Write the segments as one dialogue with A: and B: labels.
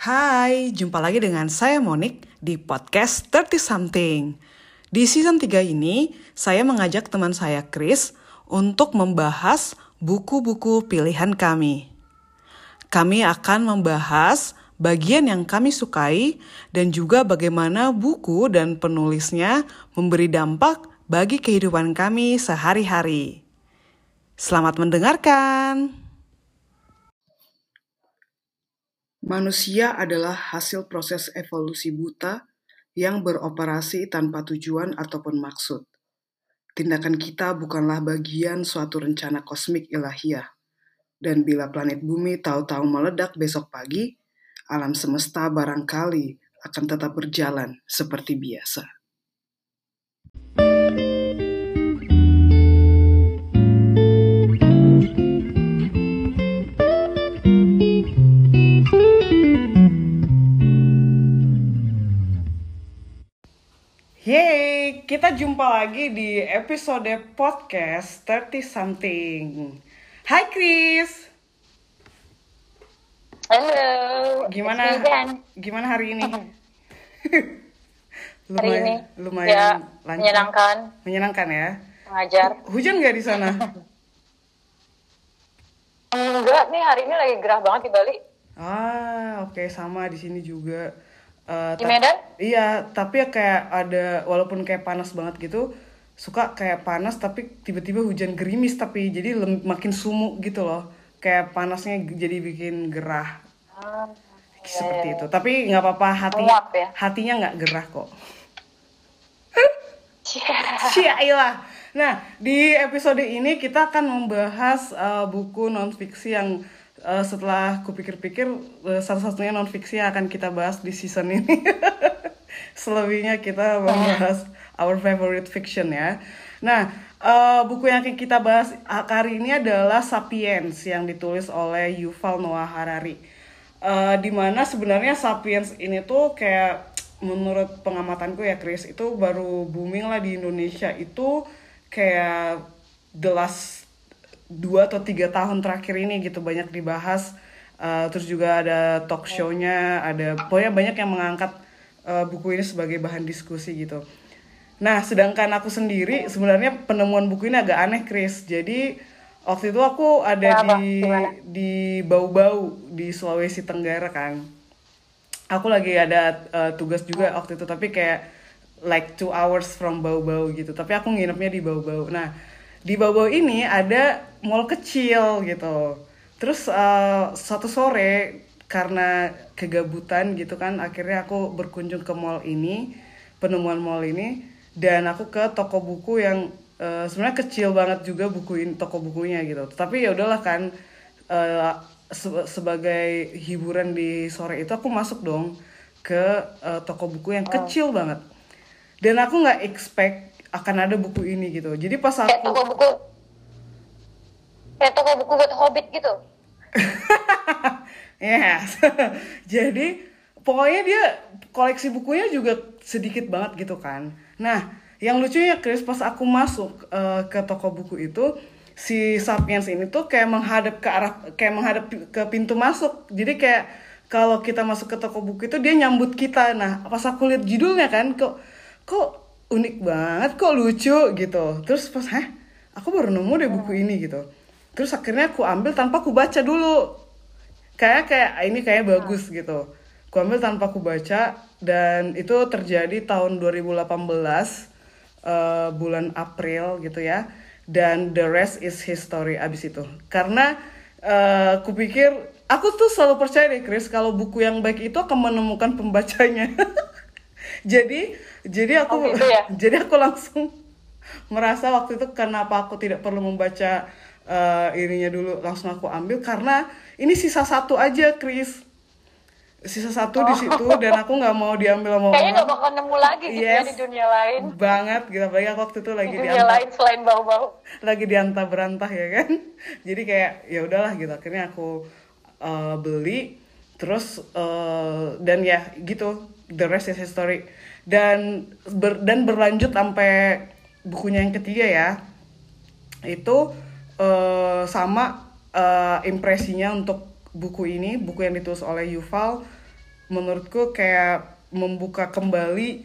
A: Hai, jumpa lagi dengan saya Monik di podcast 30 Something. Di season 3 ini, saya mengajak teman saya Chris untuk membahas buku-buku pilihan kami. Kami akan membahas bagian yang kami sukai dan juga bagaimana buku dan penulisnya memberi dampak bagi kehidupan kami sehari-hari. Selamat mendengarkan. Manusia adalah hasil proses evolusi buta yang beroperasi tanpa tujuan ataupun maksud. Tindakan kita bukanlah bagian suatu rencana kosmik ilahiyah. Dan bila planet bumi tahu-tahu meledak besok pagi, alam semesta barangkali akan tetap berjalan seperti biasa. Yeay, kita jumpa lagi di episode podcast 30 something. Hai Chris.
B: Halo.
A: Gimana? Gimana hari ini?
B: Hari ini
A: lumayan
B: ya
A: lancar.
B: menyenangkan,
A: Menyenangkan ya.
B: mengajar.
A: Hujan nggak di sana?
B: Enggak nih hari ini lagi gerah banget di Bali.
A: ah, oke sama di sini juga. Eh,
B: Di Medan?
A: Iya, tapi ya kayak ada walaupun kayak panas banget gitu, suka kayak panas tapi tiba-tiba hujan gerimis tapi jadi lem- makin sumuk gitu loh. Kayak panasnya jadi bikin gerah
B: Hmm,
A: seperti itu. Tapi nggak apa-apa hati
B: Menguap ya?
A: hatinya nggak gerah kok.
B: yeah.
A: Syailah. Nah, di episode ini kita akan membahas uh, buku non-fiksi yang uh, setelah kupikir-pikir uh, satu-satunya non-fiksi yang akan kita bahas di season ini. Selebihnya kita membahas our favorite fiction ya. Nah, uh, buku yang akan kita bahas hari ini adalah Sapiens yang ditulis oleh Yuval Noah Harari. Uh, di mana sebenarnya Sapiens ini tuh kayak menurut pengamatanku ya Chris itu baru booming lah di Indonesia itu kayak the last dua atau tiga tahun terakhir ini gitu banyak dibahas. Uh, terus juga ada talk show-nya ada pokoknya banyak yang mengangkat uh, buku ini sebagai bahan diskusi gitu. Nah sedangkan aku sendiri sebenarnya penemuan buku ini agak aneh Chris. Jadi waktu itu aku ada
B: Kenapa?
A: di
B: Gimana?
A: di Bau-Bau di Sulawesi Tenggara kan. Aku lagi ada uh, tugas juga waktu itu tapi kayak like two hours from Bau-Bau gitu. Tapi aku nginepnya di Bau-Bau. Nah di Bau-Bau ini ada mall kecil gitu. Terus uh, satu sore karena kegabutan gitu kan akhirnya aku berkunjung ke mall ini penemuan mall ini dan aku ke toko buku yang uh, sebenarnya kecil banget juga buku ini toko bukunya gitu. Tapi ya udahlah kan uh, se- sebagai hiburan di sore itu aku masuk dong ke uh, toko buku yang kecil banget. Dan aku nggak expect akan ada buku ini gitu. Jadi pas
B: Kayak
A: aku
B: toko buku. Kayak toko buku buat hobbit gitu.
A: yes. Jadi pokoknya dia koleksi bukunya juga sedikit banget gitu kan. Nah yang lucunya Chris pas aku masuk uh, ke toko buku itu si Sapiens ini tuh kayak menghadap ke arah kayak menghadap ke pintu masuk. Jadi kayak kalau kita masuk ke toko buku itu dia nyambut kita. Nah pas aku lihat judulnya kan kok kok unik banget kok lucu gitu terus pas hah aku baru nemu deh buku ini gitu terus akhirnya aku ambil tanpa aku baca dulu kayak kayak ini kayak bagus gitu. Ku ambil tanpa ku baca dan itu terjadi tahun 2018 eh, bulan April gitu ya. Dan the rest is history abis itu. Karena eh, ku pikir aku tuh selalu percaya deh Chris kalau buku yang baik itu akan menemukan pembacanya. jadi jadi aku
B: Oh, gitu ya?
A: jadi aku langsung merasa waktu itu kenapa aku tidak perlu membaca eh, ininya dulu langsung aku ambil karena ini sisa satu aja Chris sisa satu di situ dan aku nggak mau diambil sama
B: Kayaknya nggak bakal nemu lagi gitu ya
A: Yes.
B: di dunia lain.
A: banget gitu apalagi aku waktu itu lagi
B: Di dunia lain selain bau-bau.
A: lagi diantah berantah ya kan jadi kayak ya udahlah gitu akhirnya aku uh, beli terus uh, dan ya gitu the rest is history. Dan ber- dan berlanjut sampai bukunya yang ketiga ya. Itu uh, sama uh, impresinya untuk buku ini buku yang ditulis oleh Yuval. Menurutku kayak membuka kembali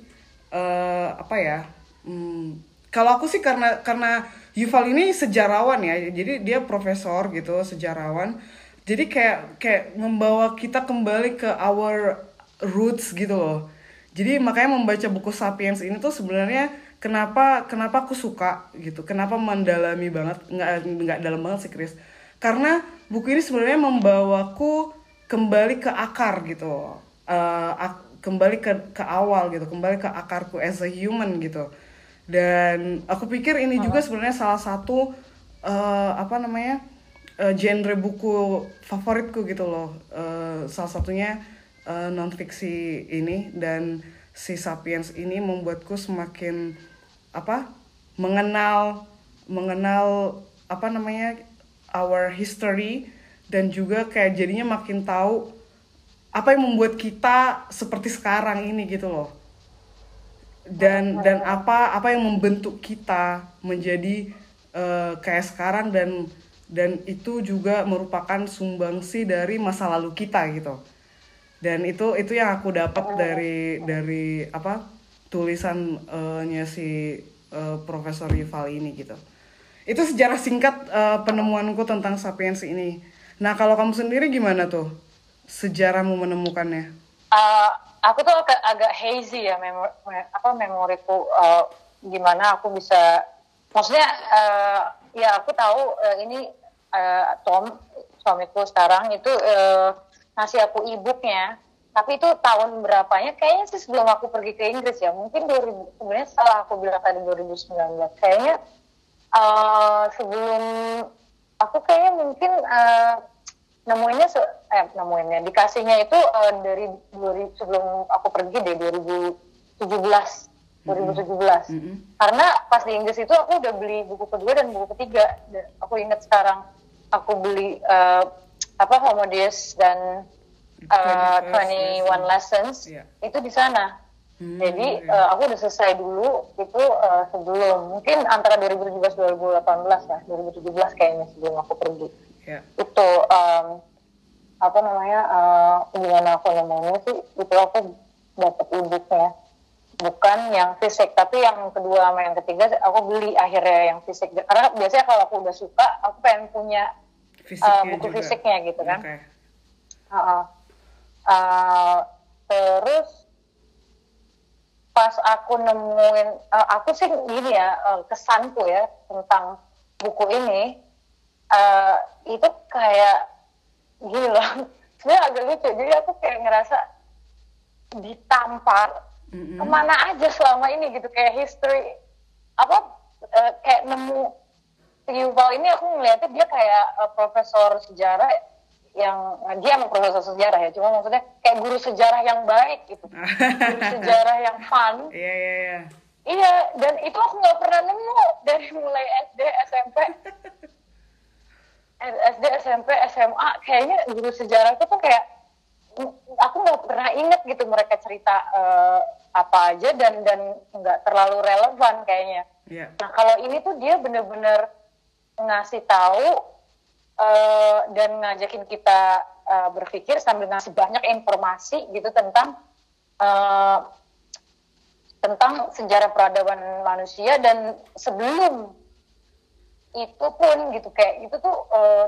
A: eh, apa ya hmm, kalau aku sih karena karena Yuval ini sejarawan ya jadi dia profesor gitu sejarawan. Jadi kayak kayak membawa kita kembali ke our roots gitu loh. Jadi makanya membaca buku Sapiens ini tuh sebenarnya kenapa kenapa aku suka gitu. Kenapa mendalami banget nggak nggak dalam banget sih Chris. Karena buku ini sebenarnya membawaku kembali ke akar gitu. Ak- kembali ke ke awal gitu. Kembali ke akarku as a human gitu. Dan aku pikir ini juga sebenarnya salah satu eh, apa namanya eh, genre buku favoritku gitu loh. Eh, salah satunya non fiksi ini dan si sapiens ini membuatku semakin apa mengenal mengenal apa namanya our history dan juga kayak jadinya makin tahu apa yang membuat kita seperti sekarang ini gitu loh. Dan dan apa apa yang membentuk kita menjadi eh, kayak sekarang dan dan itu juga merupakan sumbangsi dari masa lalu kita gitu dan itu itu yang aku dapat dari dari apa tulisannya si eh, Profesor Yuval ini gitu. Itu sejarah singkat eh, penemuanku tentang sapiens ini. Nah kalau kamu sendiri gimana tuh sejarahmu menemukannya?
B: Eh, aku tuh agak, agak hazy ya memori apa memoriku eh, gimana aku bisa maksudnya eh, ya aku tahu eh, ini eh, Tom suamiku sekarang itu eh, ngasih aku e-booknya. Tapi itu tahun berapanya? Kayaknya sih sebelum aku pergi ke Inggris ya. Mungkin 2000 sebenarnya setelah aku bilang tadi 2019 kayaknya eh, sebelum aku kayaknya mungkin eh, nemuinnya se eh nemuinnya dikasihnya itu eh, dari 2000 sebelum aku pergi deh 2017 2017
A: Mm-mm.
B: karena pas di Inggris itu aku udah beli buku kedua dan buku ketiga. Dan aku ingat sekarang aku beli eh, apa Homo Deus dan eh,
A: 21
B: 21 Lessons
A: Iya.
B: itu di sana.
A: Hmm,
B: jadi
A: iya.
B: eh, aku udah selesai dulu itu eh, sebelum mungkin antara 2017 2018 ya 2017 kayaknya sebelum aku pergi.
A: Ya
B: itu em, apa namanya eh, gimana aku nemunya sih itu aku dapat e-booknya bukan yang fisik tapi yang kedua sama yang ketiga aku beli akhirnya yang fisik. Karena biasanya kalau aku udah suka aku pengen punya
A: fisiknya
B: buku
A: juga.
B: fisiknya gitu kan.
A: Oke.
B: uh, uh, terus pas aku nemuin uh, aku sih gini ya uh, kesanku ya tentang buku ini uh, itu kayak gini loh sebenarnya agak lucu jadi aku kayak ngerasa ditampar
A: Mm-mm.
B: ke mana aja selama ini gitu kayak history apa eh, kayak nemu Yuval ini aku ngeliatnya dia kayak eh, profesor sejarah yang nah, dia emang profesor sejarah ya cuma maksudnya kayak guru sejarah yang baik gitu guru sejarah yang fun
A: Iya iya iya.
B: iya dan itu aku nggak pernah nemu dari mulai SD SMP Eh, SD SMP SMA kayaknya guru sejarah itu tuh kayak aku nggak pernah inget gitu mereka cerita eh, apa aja dan dan nggak terlalu relevan kayaknya
A: Iya.
B: Nah kalau ini tuh dia bener-bener ngasih tahu eh, dan ngajakin kita eh, berpikir sambil ngasih banyak informasi gitu tentang eh, tentang sejarah peradaban manusia dan sebelum itu pun gitu kayak itu tuh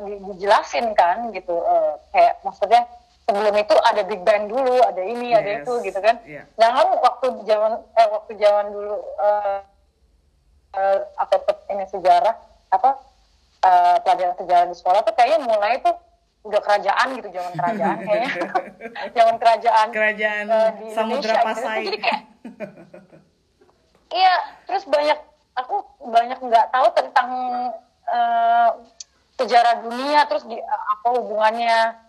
B: di- dijelasin kan gitu eh, kayak maksudnya sebelum itu ada Big Bang dulu ada ini ada
A: Yes.
B: itu gitu kan
A: Iya.
B: jangan waktu zaman eh waktu zaman dulu eh, apa pe- ini sejarah apa eh, pelajaran sejarah di sekolah tuh kayaknya mulai tuh udah kerajaan gitu zaman kerajaan kayaknya. Zaman kerajaan
A: Kerajaan
B: eh, di
A: Samudra
B: Indonesia gitu. Jadi kayak iya terus banyak aku banyak nggak tahu tentang eh, sejarah dunia terus di, apa hubungannya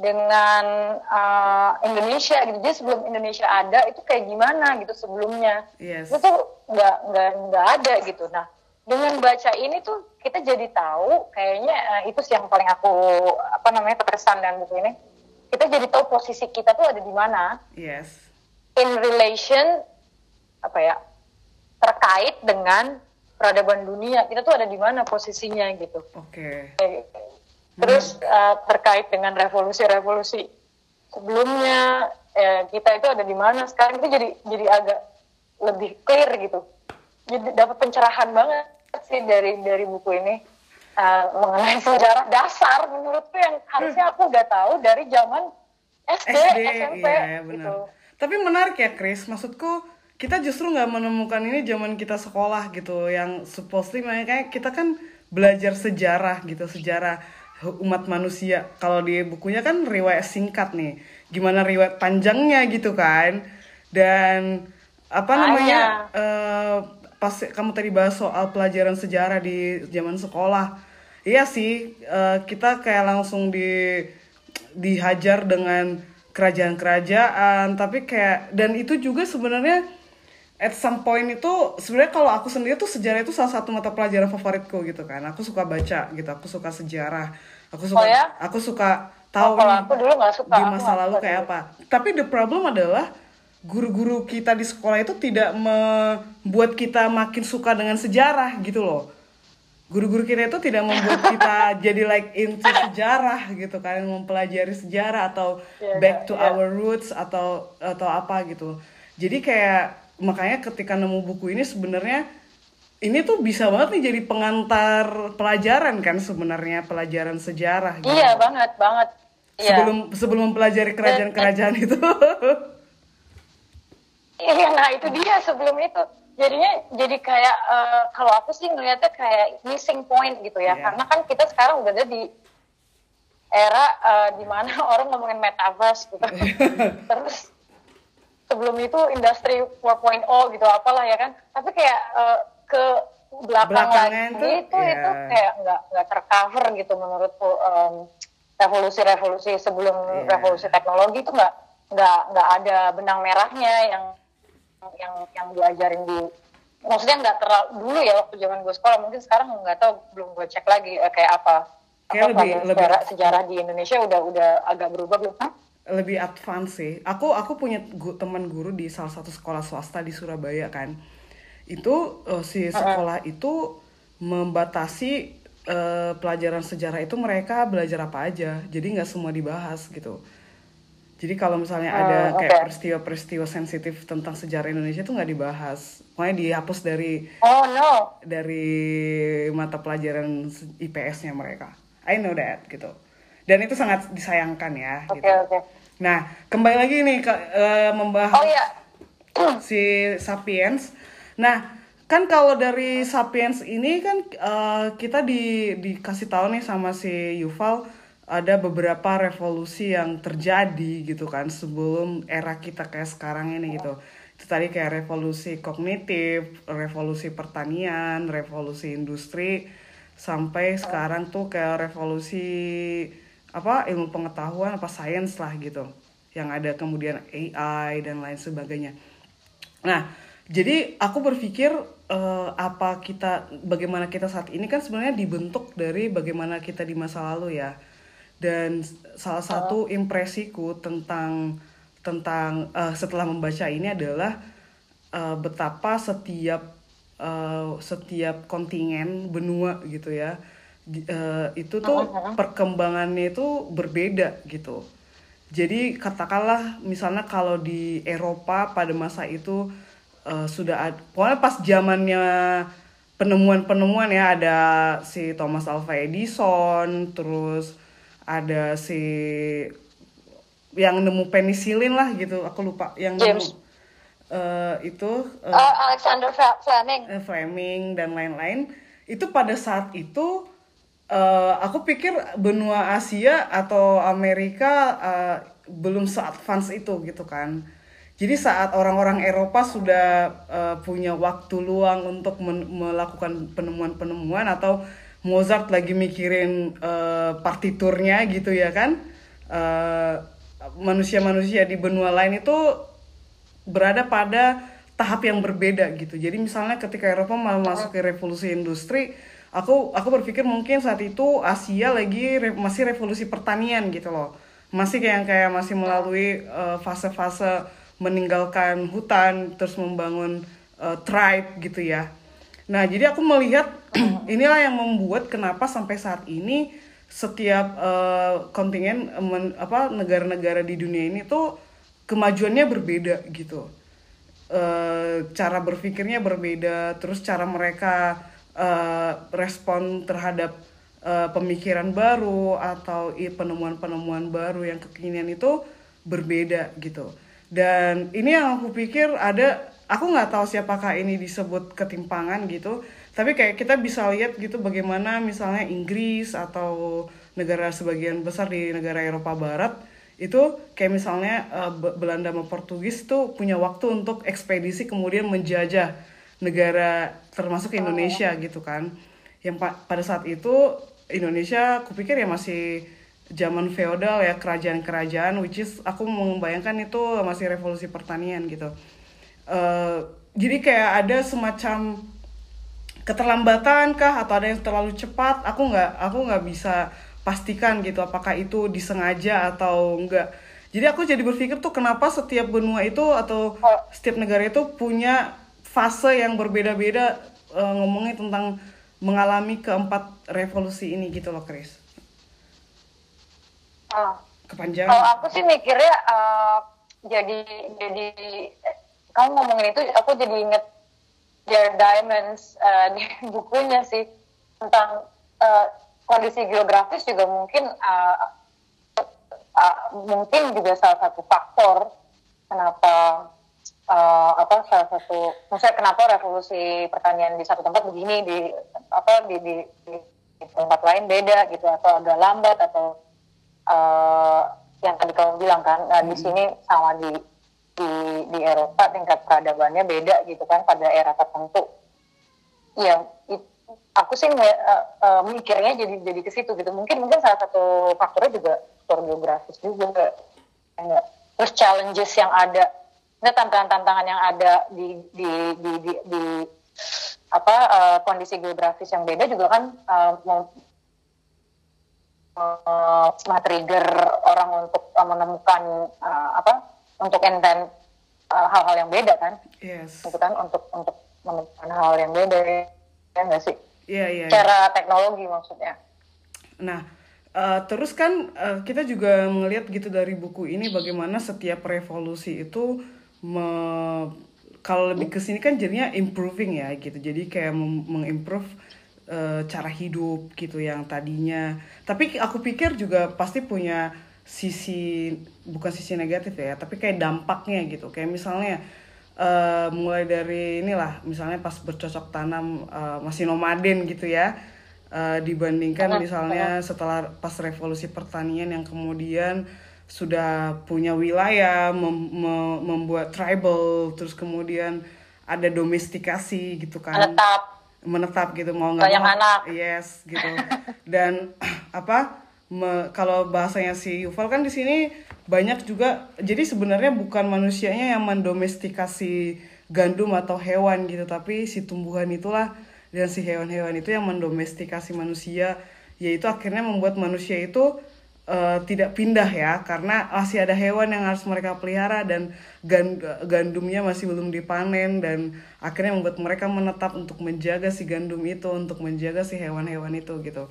B: dengan eh, Indonesia gitu. Jadi sebelum Indonesia ada itu kayak gimana gitu sebelumnya?
A: Yes.
B: itu tuh nggak nggak nggak ada gitu. Nah dengan baca ini tuh kita jadi tahu kayaknya eh, itu sih yang paling aku apa namanya terkesan dengan buku ini kita jadi tahu posisi kita tuh ada di mana.
A: Yes.
B: in relation apa ya terkait dengan peradaban dunia. Kita tuh ada di mana posisinya gitu.
A: Oke.
B: terus uh, terkait dengan revolusi-revolusi sebelumnya sebenarnya kita itu ada di mana. Sekarang itu jadi jadi agak lebih clear gitu dapat pencerahan banget sih dari dari buku ini uh, mengenai sejarah dasar menurutku yang harusnya aku udah tahu dari zaman SD,
A: SD
B: SMP
A: iya, benar.
B: gitu.
A: Tapi menarik ya Chris, maksudku kita justru nggak menemukan ini zaman kita sekolah gitu, yang supposedly kayak kita kan belajar sejarah gitu, sejarah umat manusia. Kalau di bukunya kan riwayat singkat nih, gimana riwayat panjangnya gitu kan, dan apa namanya uh, pas kamu tadi bahas soal pelajaran sejarah di zaman sekolah, iya sih uh, kita kayak langsung di dihajar dengan kerajaan-kerajaan tapi kayak dan itu juga sebenarnya at some point itu sebenarnya kalau aku sendiri tuh sejarah itu salah satu mata pelajaran favoritku gitu kan aku suka baca gitu aku suka sejarah aku suka
B: oh ya?
A: aku suka tahu
B: oh, aku dulu gak suka.
A: di masa lalu kayak apa tapi the problem adalah guru-guru kita di sekolah itu tidak membuat kita makin suka dengan sejarah gitu loh guru-guru kita itu tidak membuat kita jadi like into sejarah gitu kan mempelajari sejarah atau yeah, back to yeah. our roots atau atau apa gitu jadi kayak makanya ketika nemu buku ini sebenarnya ini tuh bisa banget nih jadi pengantar pelajaran kan sebenarnya pelajaran sejarah
B: gitu. iya banget banget
A: iya. sebelum sebelum mempelajari kerajaan-kerajaan itu
B: iya nah itu dia sebelum itu jadinya jadi kayak uh, kalau aku sih ngeliatnya kayak missing point gitu ya yeah. karena kan kita sekarang udah ada di era uh, di mana orang ngomongin metaverse gitu terus sebelum itu industri 4.0 gitu apalah ya kan tapi kayak uh, ke belakang lagi itu yeah. itu kayak nggak nggak tercover gitu menurutku um, revolusi-revolusi sebelum yeah. revolusi teknologi itu nggak nggak nggak ada benang merahnya yang yang yang diajarin di maksudnya nggak terlalu dulu ya waktu zaman gue sekolah mungkin sekarang nggak tahu belum gue cek lagi eh, kayak apa kayak apa lebih, lebih sejarah, sejarah di Indonesia udah udah agak berubah belum? Hah?
A: lebih advance sih. Aku aku punya gu, teman guru di salah satu sekolah swasta di Surabaya kan. Itu uh, si sekolah uh itu membatasi uh, pelajaran sejarah itu mereka belajar apa aja. Jadi nggak semua dibahas gitu jadi kalau misalnya ada hmm, kayak peristiwa-peristiwa sensitif tentang sejarah Indonesia itu nggak dibahas, makanya dihapus dari
B: oh no
A: dari mata pelajaran IPS-nya mereka. I know that gitu. Dan itu sangat disayangkan ya.
B: Oke okay,
A: gitu. Okay. Nah kembali lagi nih ke, uh, membahas
B: oh, iya.
A: si sapiens. Nah kan kalau dari sapiens ini kan uh, kita di dikasih tahu nih sama si Yuval ada beberapa revolusi yang terjadi gitu kan sebelum era kita kayak sekarang ini gitu. Itu tadi kayak revolusi kognitif revolusi pertanian revolusi industri sampai sekarang tuh kayak revolusi apa ilmu pengetahuan apa sains lah gitu. Yang ada kemudian AI dan lain sebagainya. Nah jadi aku berpikir uh, apa kita bagaimana kita saat ini kan sebenarnya dibentuk dari bagaimana kita di masa lalu ya dan salah satu impresiku tentang tentang uh, setelah membaca ini adalah uh, betapa setiap uh, setiap kontingen benua gitu ya uh, itu tuh perkembangannya itu berbeda gitu. Jadi katakanlah misalnya kalau di Eropa pada masa itu uh, sudah ada pokoknya pas zamannya penemuan-penemuan ya ada si Thomas Alva Edison terus ada si yang nemu penisilin lah gitu. Aku lupa yang James. nemu uh, itu
B: uh, uh, Alexander Fleming.
A: uh, Fleming dan lain-lain. Itu pada saat itu uh, aku pikir benua Asia atau Amerika uh, belum se-advance itu gitu kan. Jadi saat orang-orang Eropa sudah uh, punya waktu luang untuk melakukan penemuan-penemuan atau Mozart lagi mikirin uh, partiturnya gitu ya kan? Manusia-manusia uh, di benua lain itu berada pada tahap yang berbeda gitu. Jadi misalnya ketika Eropa masuk ke revolusi industri aku aku berpikir mungkin saat itu Asia lagi re, masih revolusi pertanian gitu loh. Masih kayak kayak masih melalui eh, fase-fase uh, meninggalkan hutan terus membangun uh, tribe gitu ya Nah, jadi aku melihat inilah yang membuat kenapa sampai saat ini setiap uh, kontingen men, apa negara-negara di dunia ini tuh kemajuannya berbeda gitu. Eh, cara berpikirnya berbeda terus cara mereka eh, respon terhadap eh, pemikiran baru atau penemuan-penemuan baru yang kekinian itu berbeda gitu. Dan ini yang aku pikir ada aku nggak tahu siapakah ini disebut ketimpangan gitu. Tapi kayak kita bisa lihat gitu bagaimana misalnya Inggris atau negara sebagian besar di negara Eropa Barat itu kayak misalnya Be- Belanda sama Portugis tuh punya waktu untuk ekspedisi kemudian menjajah negara termasuk Indonesia gitu kan. Yang pa- pada saat itu Indonesia kupikir ya masih zaman feodal ya kerajaan-kerajaan which is aku membayangkan itu masih revolusi pertanian gitu Eh, jadi kayak ada semacam keterlambatan kah? Atau ada yang terlalu cepat? Aku nggak aku nggak bisa pastikan gitu apakah itu disengaja atau enggak jadi aku jadi berpikir tuh kenapa setiap benua itu atau setiap negara itu punya fase yang berbeda-beda eh, ngomongnya tentang mengalami keempat revolusi ini gitu loh Chris.
B: Ah.
A: kepanjangan.
B: Kalau aku sih mikirnya eh, jadi jadi kamu ngomongin itu aku jadi inget Dear Diamonds eh, di bukunya sih tentang eh, kondisi geografis juga mungkin eh, eh, mungkin juga salah satu faktor kenapa eh, apa salah satu maksudnya kenapa revolusi pertanian di satu tempat begini di apa di di, di, di tempat lain beda gitu atau agak lambat atau eh, yang tadi kamu bilang kan nah, di sini sama di di di Eropa tingkat peradabannya beda gitu kan pada era tertentu. Ya it- aku sih eh, eh, mikirnya jadi jadi ke situ gitu. Mungkin mungkin salah satu faktornya juga faktor geografis juga. Kayak, terus challenges yang ada ini tantangan-tantangan yang ada di di di di, di apa eh, kondisi geografis yang beda juga kan eh, mem- eh, trigger orang untuk eh, menemukan eh, apa untuk invent eh, hal-hal yang beda kan
A: yes
B: gitu kan untuk untuk menemukan hal yang beda ya nggak sih
A: iya iya iya.
B: cara teknologi maksudnya
A: Nah, eh, terus kan eh, kita juga melihat gitu dari buku ini bagaimana setiap revolusi itu me- kalau lebih ke sini kan jadinya improving ya gitu. Jadi kayak mengimprove eh, cara hidup gitu yang tadinya. Tapi aku pikir juga pasti punya sisi bukan sisi negatif ya, tapi kayak dampaknya gitu. Kayak misalnya eh, mulai dari inilah misalnya pas bercocok tanam eh, masih nomaden gitu ya Eh, dibandingkan misalnya setelah pas revolusi pertanian yang kemudian sudah punya wilayah mem- me- membuat tribal terus kemudian ada domestikasi gitu kan.
B: Menetap.
A: Menetap gitu mau nggak mau.
B: anak.
A: yes gitu. Dan apa me- kalau bahasanya si Yuval kan di sini banyak juga jadi sebenarnya bukan manusianya yang mendomestikasi gandum atau hewan gitu tapi si tumbuhan itulah dan si hewan-hewan itu yang mendomestikasi manusia yaitu akhirnya membuat manusia itu eh, tidak pindah ya karena masih ada hewan yang harus mereka pelihara dan gan- gandumnya masih belum dipanen dan akhirnya membuat mereka menetap untuk menjaga si gandum itu untuk menjaga si hewan-hewan itu gitu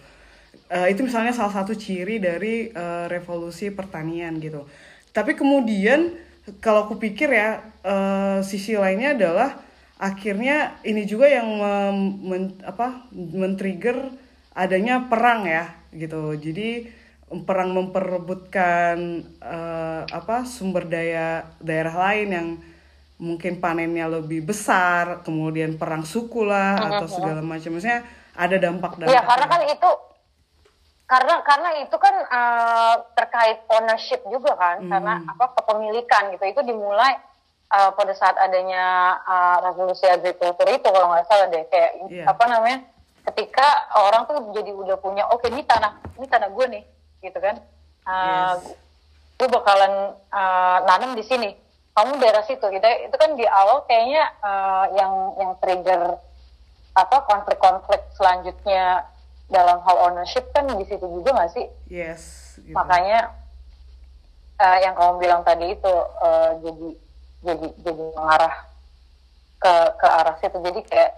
A: Eh, itu misalnya salah satu ciri dari eh, revolusi pertanian gitu. Tapi kemudian kalau aku pikir ya eh, sisi lainnya adalah akhirnya ini juga yang mem- men- apa men-trigger adanya perang ya gitu. Jadi perang memperebutkan eh, apa sumber daya daerah lain yang mungkin panennya lebih besar kemudian perang suku lah atau segala macam. Maksudnya ada dampak dampak
B: Iya, karena kan itu karena karena itu kan eh, terkait ownership juga kan, karena apa kepemilikan gitu. Itu dimulai eh, pada saat adanya eh, revolusi agrikultur itu kalau nggak salah deh, kayak
A: Iya.
B: apa namanya? Ketika orang tuh jadi udah punya, oke ini tanah, ini tanah gue nih, gitu kan? Eh,
A: Yes.
B: gue bakalan eh, nanam di sini. Kamu daerah situ, gitu. Itu kan di awal kayaknya eh, yang yang trigger apa konflik-konflik selanjutnya dalam hal ownership kan di situ juga nggak sih?
A: yes gitu.
B: Makanya eh, yang kamu bilang tadi itu eh, jadi jadi jadi mengarah ke ke arah situ. Jadi kayak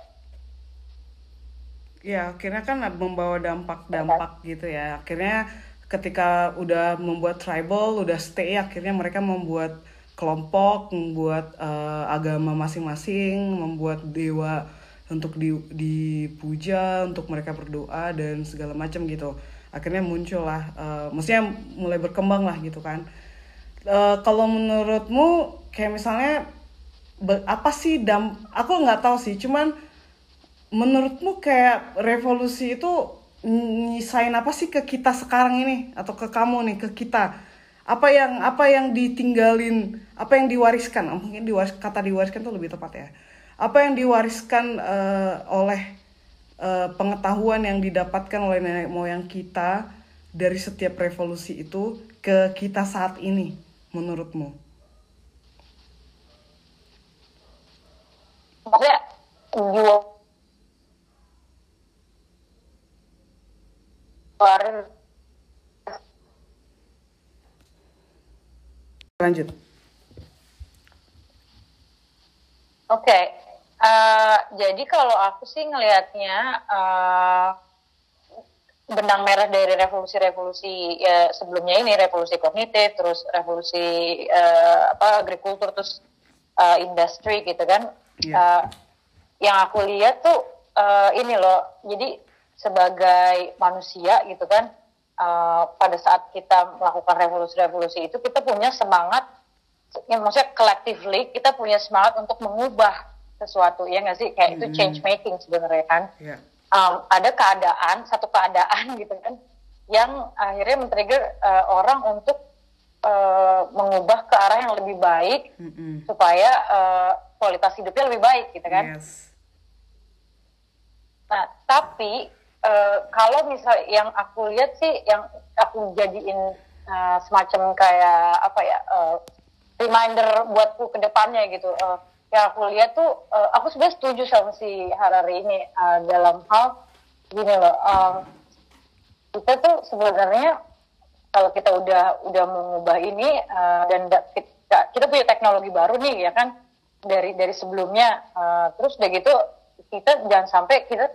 A: Ya, akhirnya kan membawa dampak-dampak gitu ya. Akhirnya ketika udah membuat tribal, udah stay, akhirnya mereka membuat kelompok, membuat uh, agama masing-masing, membuat dewa untuk di, dipuja, untuk mereka berdoa dan segala macam gitu. Akhirnya muncul lah, uh, maksudnya mulai berkembang lah gitu kan. Uh, kalau menurutmu kayak misalnya apa sih dam? Aku nggak tahu sih, cuman menurutmu kayak revolusi itu nyisain apa sih ke kita sekarang ini atau ke kamu nih ke kita? apa yang apa yang ditinggalin apa yang diwariskan mungkin diwaris kata diwariskan itu lebih tepat ya apa yang diwariskan uh, oleh uh, pengetahuan yang didapatkan oleh nenek moyang kita dari setiap revolusi itu ke kita saat ini menurutmu?
B: Maksudnya
A: Lanjut.
B: Oke, okay. Uh, eh, jadi kalau aku sih ngelihatnya uh, benang merah dari revolusi-revolusi ya, sebelumnya ini revolusi kognitif, terus revolusi uh, apa agrikultur, terus uh, industri gitu kan. Yeah. Iya. Uh, yang aku lihat tuh uh, ini loh, jadi sebagai manusia gitu kan, uh, pada saat kita melakukan revolusi-revolusi itu kita punya semangat ya maksudnya collectively kita punya semangat untuk mengubah sesuatu ya nggak sih kayak mm-hmm. itu change making sebenarnya kan yeah. um, ada keadaan satu keadaan gitu kan yang akhirnya men-trigger uh, orang untuk uh, mengubah ke arah yang lebih baik mm-hmm. supaya uh, kualitas hidupnya lebih baik gitu kan yes. nah tapi uh, kalau misal yang aku lihat sih yang aku jadiin uh, semacam kayak apa ya uh, reminder buatku ke depannya gitu uh, yang aku lihat tuh uh, aku sebenarnya setuju sama si Harari ini uh, dalam hal gini loh um, kita tuh sebenarnya kalau kita udah udah mengubah ini uh, dan kita, kita punya teknologi baru nih ya kan? Dari dari sebelumnya uh, terus udah gitu kita jangan sampai kita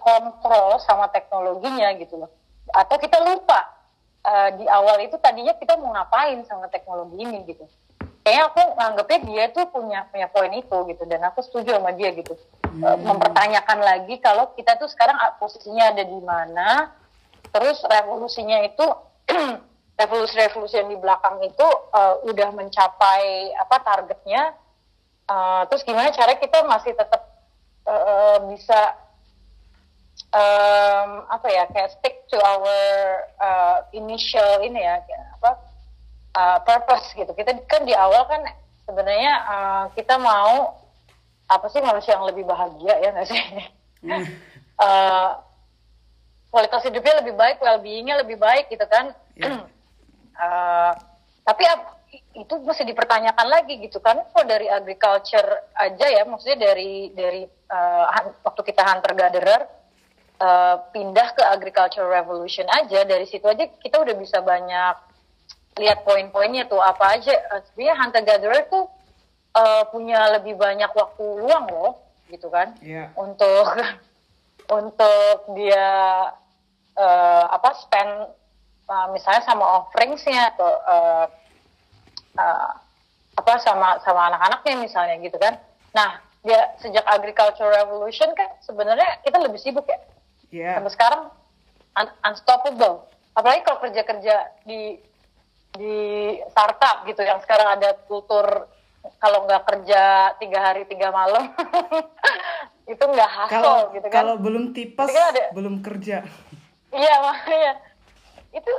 B: kontrol sama teknologinya gitu loh. Atau kita lupa uh, di awal itu tadinya kita mau ngapain sama teknologi ini gitu kayaknya aku nganggepnya dia tuh punya punya poin itu gitu dan aku setuju sama dia gitu hmm. uh, mempertanyakan lagi kalau kita tuh sekarang posisinya ada di mana terus revolusinya itu revolusi-revolusi yang di belakang itu uh, udah mencapai apa targetnya uh, terus gimana cara kita masih tetap uh, bisa um, apa ya kayak stick to our uh, initial ini ya apa uh, purpose gitu. Kita kan di awal kan sebenarnya uh, kita mau apa sih manusia yang lebih bahagia ya nggak sih? Mm. uh, kualitas hidupnya lebih baik well beingnya lebih baik gitu kan. Yeah. uh, tapi itu masih dipertanyakan lagi gitu kan. Kok dari agriculture aja ya maksudnya dari dari uh, waktu kita hunter gatherer uh, pindah ke agricultural revolution aja. Dari situ aja kita udah bisa banyak lihat poin-poinnya tuh apa aja. Uh, sebenarnya hunter gatherer tuh uh, punya lebih banyak waktu luang loh gitu kan. Yeah. untuk untuk dia uh, apa spend uh, misalnya sama offeringsnya atau uh, uh, apa sama sama anak-anaknya misalnya gitu kan. Nah dia sejak agricultural revolution kan sebenarnya kita lebih sibuk ya. Yeah. sampai sekarang un unstoppable. Apalagi kalau kerja-kerja di di startup gitu yang sekarang ada kultur kalau nggak kerja tiga hari tiga malam itu nggak hasil gitu kan.
A: kalau belum tipes kan ada, belum kerja.
B: Iya makanya. Itu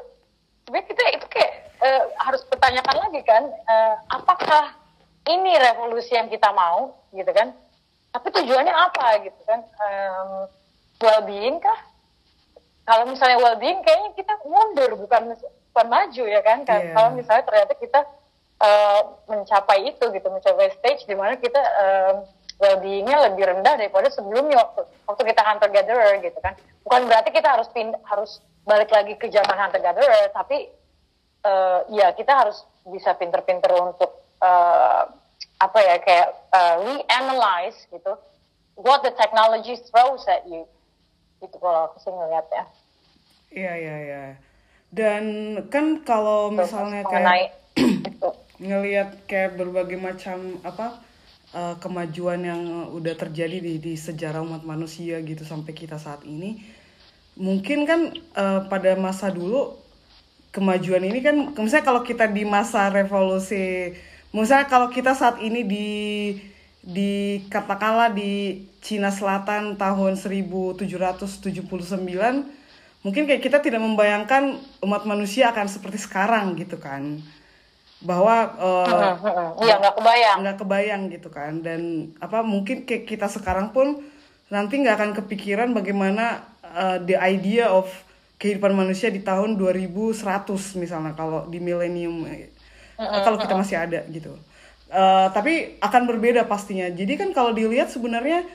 B: sebenarnya kita itu kayak uh, harus pertanyakan lagi kan uh, apakah ini revolusi yang kita mau gitu kan? Tapi tujuannya apa gitu kan? Um, well-being kah? Kalau misalnya well-being, kayaknya kita mundur bukan bukan maju ya kan? Yeah. Kalau misalnya ternyata kita uh, mencapai itu gitu, mencapai stage di mana kita uh, well-beingnya lebih rendah daripada sebelumnya waktu, waktu kita hunter gatherer gitu kan? Bukan berarti kita harus pind, harus balik lagi ke zaman hunter gatherer, tapi uh, ya kita harus bisa pinter-pinter untuk uh, apa ya kayak uh, reanalyze gitu what the technology throws at you itu kalau aku sih ngeliatnya
A: iya iya iya dan kan kalau misalnya kayak ngelihat kayak berbagai macam apa uh, kemajuan yang udah terjadi di di sejarah umat manusia gitu sampai kita saat ini mungkin kan uh, pada masa dulu kemajuan ini kan misalnya kalau kita di masa revolusi misalnya kalau kita saat ini di di katakanlah di Cina Selatan tahun 1779 mungkin kayak kita tidak membayangkan umat manusia akan seperti sekarang gitu kan. Bahwa
B: uh, iya nggak kebayang.
A: nggak kebayang gitu kan. Dan apa mungkin kayak kita sekarang pun nanti nggak akan kepikiran bagaimana uh, the idea of kehidupan manusia di tahun 2100 misalnya kalau di milenium uh, kalau kita masih ada gitu. Uh, tapi akan berbeda pastinya. Jadi kan kalau dilihat sebenarnya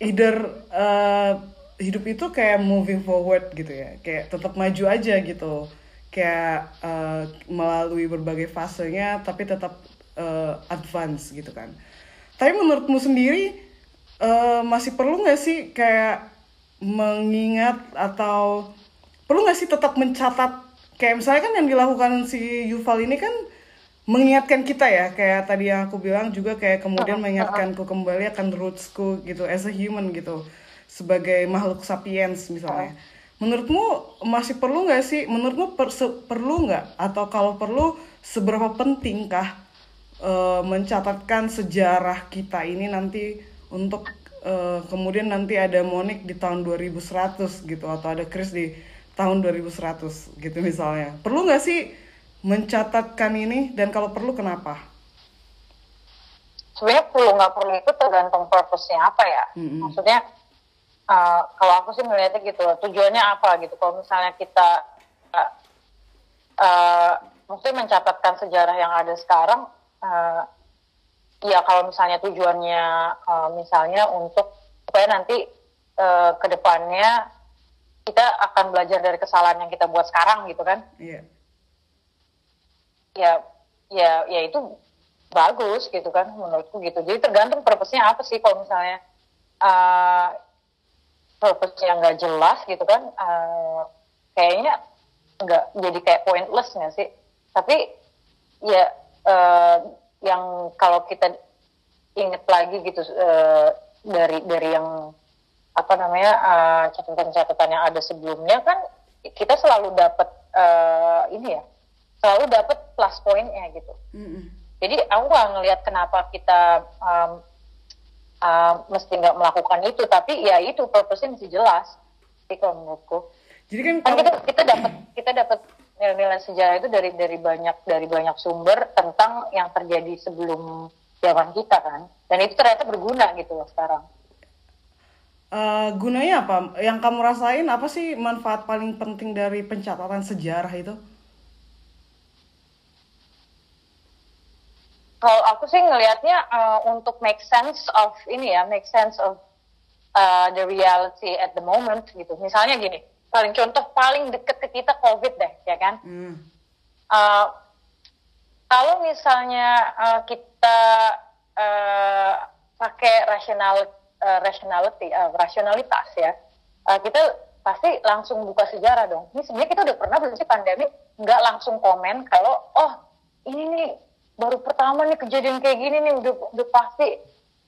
A: either uh, hidup itu kayak moving forward gitu ya, kayak tetap maju aja gitu, kayak uh, melalui berbagai fasenya, tapi tetap uh, advance gitu kan. Tapi menurutmu sendiri uh, masih perlu nggak sih kayak mengingat atau perlu nggak sih tetap mencatat? Kayak misalnya kan yang dilakukan si Yuval ini kan mengingatkan kita ya. Kayak tadi yang aku bilang juga kayak kemudian mengingatkanku kembali akan rootsku gitu as a human gitu sebagai makhluk sapiens misalnya menurutmu masih perlu nggak sih menurutmu per, perlu nggak atau kalau perlu seberapa pentingkah uh, mencatatkan sejarah kita ini nanti untuk uh, kemudian nanti ada Monik di tahun 2100 gitu atau ada Chris di tahun 2100 gitu misalnya perlu nggak sih mencatatkan ini dan kalau perlu kenapa?
B: Sebenarnya perlu nggak perlu itu tergantung purpose-nya apa ya. Mm-hmm. Maksudnya uh, kalau aku sih melihatnya gitu, tujuannya apa gitu. Kalau misalnya kita uh, uh, maksudnya mencatatkan sejarah yang ada sekarang, uh, ya kalau misalnya tujuannya uh, misalnya untuk supaya nanti uh, ke depannya kita akan belajar dari kesalahan yang kita buat sekarang gitu kan. Iya. Yeah ya ya ya itu bagus gitu kan menurutku gitu jadi tergantung purpose-nya apa sih kalau misalnya uh, purpose yang nggak jelas gitu kan uh, kayaknya nggak jadi kayak pointless nggak sih tapi ya uh, yang kalau kita inget lagi gitu uh, dari dari yang apa namanya uh, catatan-catatan yang ada sebelumnya kan kita selalu dapat uh, ini ya selalu dapat plus poinnya gitu. Mm-hmm. Jadi aku nggak ngelihat kenapa kita um, uh, mesti nggak melakukan itu, tapi ya itu purpose-nya mesti jelas. Jadi kalau menurutku. Jadi kan, kan kita kita dapat kita dapat nilai-nilai sejarah itu dari dari banyak dari banyak sumber tentang yang terjadi sebelum zaman kita kan, dan itu ternyata berguna gitu loh sekarang.
A: Uh, gunanya apa? Yang kamu rasain apa sih manfaat paling penting dari pencatatan sejarah itu?
B: Kalau aku sih ngelihatnya uh, untuk make sense of ini ya, make sense of uh, the reality at the moment gitu. Misalnya gini, paling contoh paling deket ke kita COVID deh, ya kan? Hmm. Uh, kalau misalnya uh, kita uh, pakai rasional uh, rationality, uh, rasionalitas ya, uh, kita pasti langsung buka sejarah dong. Ini sebenarnya kita udah pernah belum sih pandemi nggak langsung komen kalau oh ini nih baru pertama nih kejadian kayak gini nih udah udah pasti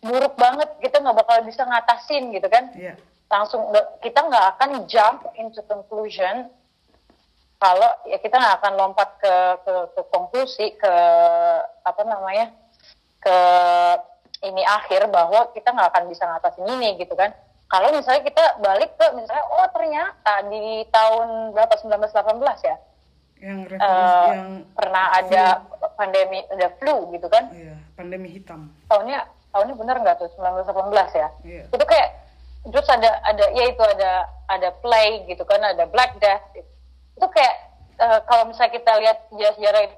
B: buruk banget. Kita nggak bakal bisa ngatasin gitu kan. Yeah. langsung kita nggak akan jump into conclusion kalau ya kita nggak akan lompat ke, ke ke konklusi ke apa namanya ke ini akhir bahwa kita nggak akan bisa ngatasin ini gitu kan. Kalau misalnya kita balik ke misalnya oh ternyata di tahun berapa 1918 ya yang uh, yang pernah ada flu. pandemi ada flu gitu kan?
A: Iya pandemi hitam.
B: Tahunnya tahunnya benar nggak tuh? 1918 ya? Iya. itu kayak terus ada ada ya itu ada ada play gitu kan ada black death itu kayak uh, kalau misalnya kita lihat sejarah-sejarah itu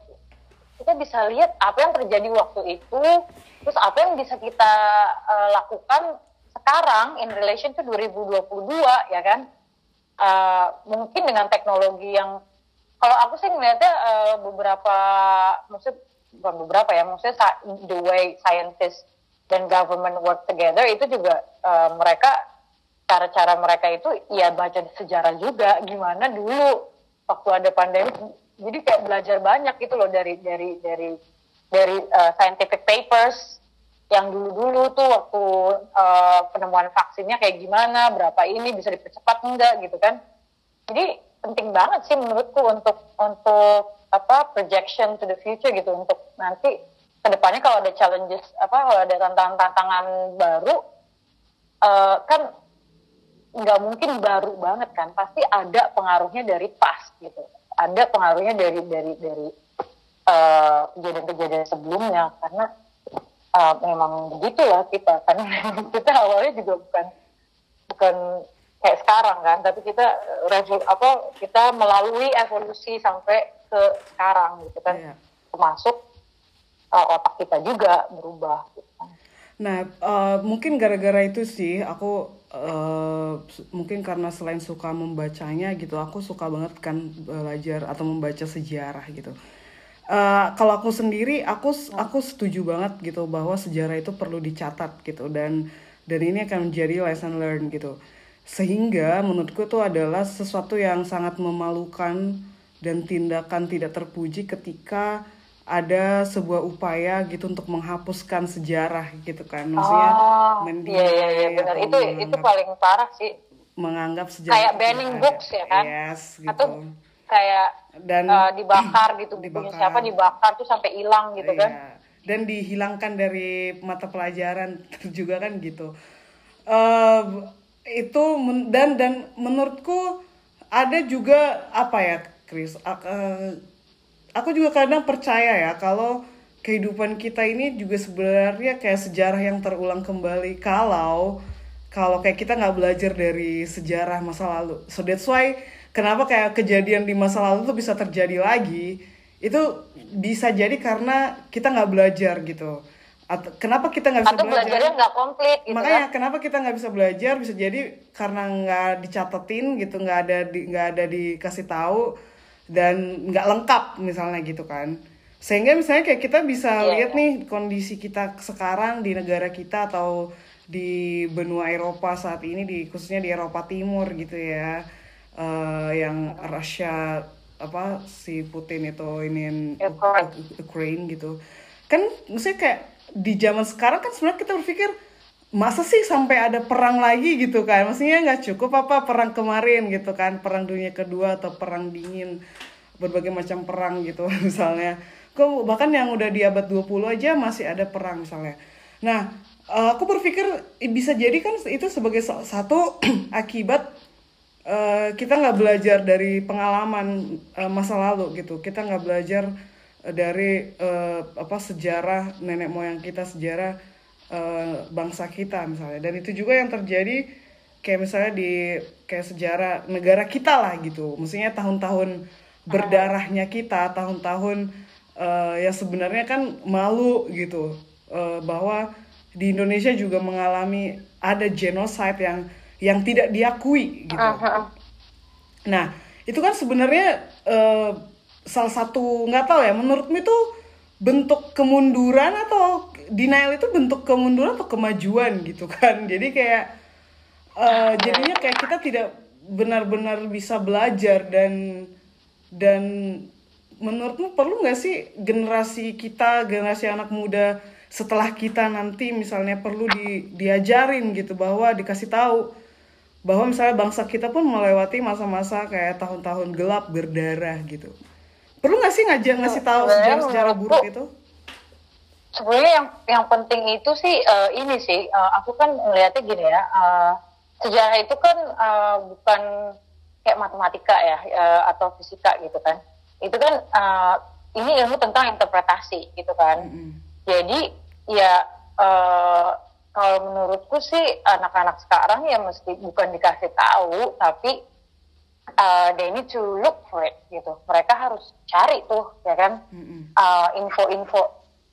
B: kita bisa lihat apa yang terjadi waktu itu terus apa yang bisa kita uh, lakukan sekarang in relation to 2022 ya kan? Uh, mungkin dengan teknologi yang kalau aku sih ngeliatnya uh, beberapa maksud bukan beberapa ya maksudnya the way scientists dan government work together itu juga uh, mereka cara-cara mereka itu ya baca sejarah juga gimana dulu waktu ada pandemi jadi kayak belajar banyak gitu loh dari dari dari dari uh, scientific papers yang dulu-dulu tuh waktu uh, penemuan vaksinnya kayak gimana, berapa ini bisa dipercepat enggak gitu kan. Jadi penting banget sih menurutku untuk untuk apa projection to the future gitu. Untuk nanti ke depannya kalau ada challenges apa kalau ada tantangan-tantangan baru uh, kan nggak mungkin baru banget kan. Pasti ada pengaruhnya dari past gitu. Ada pengaruhnya dari dari dari kejadian-kejadian uh, sebelumnya. Karena uh, memang begitulah kita. Karena kita awalnya juga bukan bukan kayak sekarang kan tapi kita revol, apa kita melalui evolusi sampai ke sekarang gitu kan yeah. termasuk uh, otak kita juga berubah gitu kan.
A: nah uh, mungkin gara-gara itu sih aku uh, mungkin karena selain suka membacanya gitu aku suka banget kan belajar atau membaca sejarah gitu Uh, kalau aku sendiri aku aku setuju banget gitu bahwa sejarah itu perlu dicatat gitu dan dan ini akan menjadi lesson learn gitu sehingga menurutku itu adalah sesuatu yang sangat memalukan dan tindakan tidak terpuji ketika ada sebuah upaya gitu untuk menghapuskan sejarah gitu kan. Maksudnya
B: oh, iya, iya, iya, benar. Itu itu paling parah sih.
A: Menganggap sejarah
B: kayak banning books ya kan?
A: Yes, gitu.
B: atau kayak dan uh, dibakar gitu. Dibakar. siapa dibakar tuh sampai hilang gitu kan? Iya.
A: dan dihilangkan dari mata pelajaran juga kan gitu. Uh, itu dan dan menurutku ada juga apa ya Chris uh, aku juga kadang percaya ya kalau kehidupan kita ini juga sebenarnya kayak sejarah yang terulang kembali. Kalau kalau kayak kita nggak belajar dari sejarah masa lalu. So that's why kenapa kayak kejadian di masa lalu tuh bisa terjadi lagi itu bisa jadi karena kita nggak belajar gitu atau kenapa kita nggak bisa
B: atau
A: belajar?
B: belajarnya nggak komplit
A: gitu makanya kan? kenapa kita nggak bisa belajar? Bisa jadi karena nggak dicatetin gitu nggak ada di nggak ada dikasih tahu dan nggak lengkap misalnya gitu kan. Sehingga misalnya kayak kita bisa yeah, lihat yeah. nih kondisi kita sekarang di negara kita atau di benua Eropa saat ini di khususnya di Eropa Timur gitu ya. Uh, yang Rusia apa si Putin itu ini Ukraine gitu. Kan maksudnya kayak di zaman sekarang kan sebenarnya kita berpikir masa sih sampai ada perang lagi gitu kan? Maksudnya nggak cukup apa perang kemarin gitu kan? Perang dunia kedua atau perang dingin berbagai macam perang gitu misalnya. Kok bahkan yang udah di abad 20 aja masih ada perang misalnya. Nah uh, aku berpikir bisa jadi kan itu sebagai satu akibat uh, kita nggak belajar dari pengalaman uh, masa lalu gitu. Kita nggak belajar dari uh, apa sejarah nenek moyang kita sejarah uh, bangsa kita misalnya dan itu juga yang terjadi kayak misalnya di kayak sejarah negara kita lah gitu maksudnya tahun-tahun berdarahnya kita tahun-tahun uh, ya sebenarnya kan malu gitu uh, bahwa di Indonesia juga mengalami ada genocide yang yang tidak diakui gitu. Uh, -huh. Nah, itu kan sebenarnya uh, salah satu nggak tahu ya menurutmu itu bentuk kemunduran atau denial itu bentuk kemunduran atau kemajuan gitu kan. Jadi kayak uh, jadinya kayak kita tidak benar-benar bisa belajar dan dan menurutmu perlu nggak sih generasi kita generasi anak muda setelah kita nanti misalnya perlu di, diajarin gitu bahwa dikasih tahu bahwa misalnya bangsa kita pun melewati masa-masa kayak tahun-tahun gelap berdarah gitu perlu nggak sih ngajak ngasih tahu sejarah-sejarah buruk itu?
B: sebenarnya yang yang penting itu sih uh, ini sih uh, aku kan melihatnya gini ya uh, sejarah itu kan uh, bukan kayak matematika ya uh, atau fisika gitu kan. Itu kan uh, ini ilmu tentang interpretasi gitu kan. Mm -hmm. jadi ya uh, kalau menurutku sih anak-anak sekarang ya mesti bukan dikasih tahu tapi uh, they need to look for it gitu. Mereka harus cari tuh ya kan? Uh, info-info.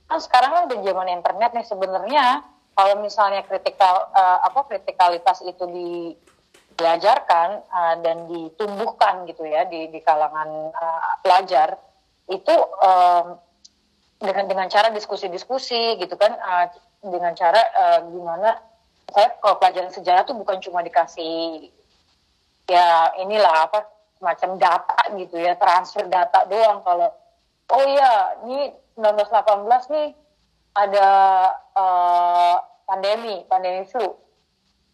B: Kan sekarang kan udah zaman internet nih sebenarnya. Kalau misalnya kritikal uh, apa kritikalitas itu di diajarkan uh, dan ditumbuhkan gitu ya di di kalangan uh, pelajar itu um, dengan dengan cara diskusi-diskusi gitu kan uh, dengan cara uh, gimana saya kalau pelajaran sejarah tuh bukan cuma dikasih ya inilah apa semacam data gitu ya transfer data doang kalau oh ya ini 1918 nih ada uh, pandemi, pandemi flu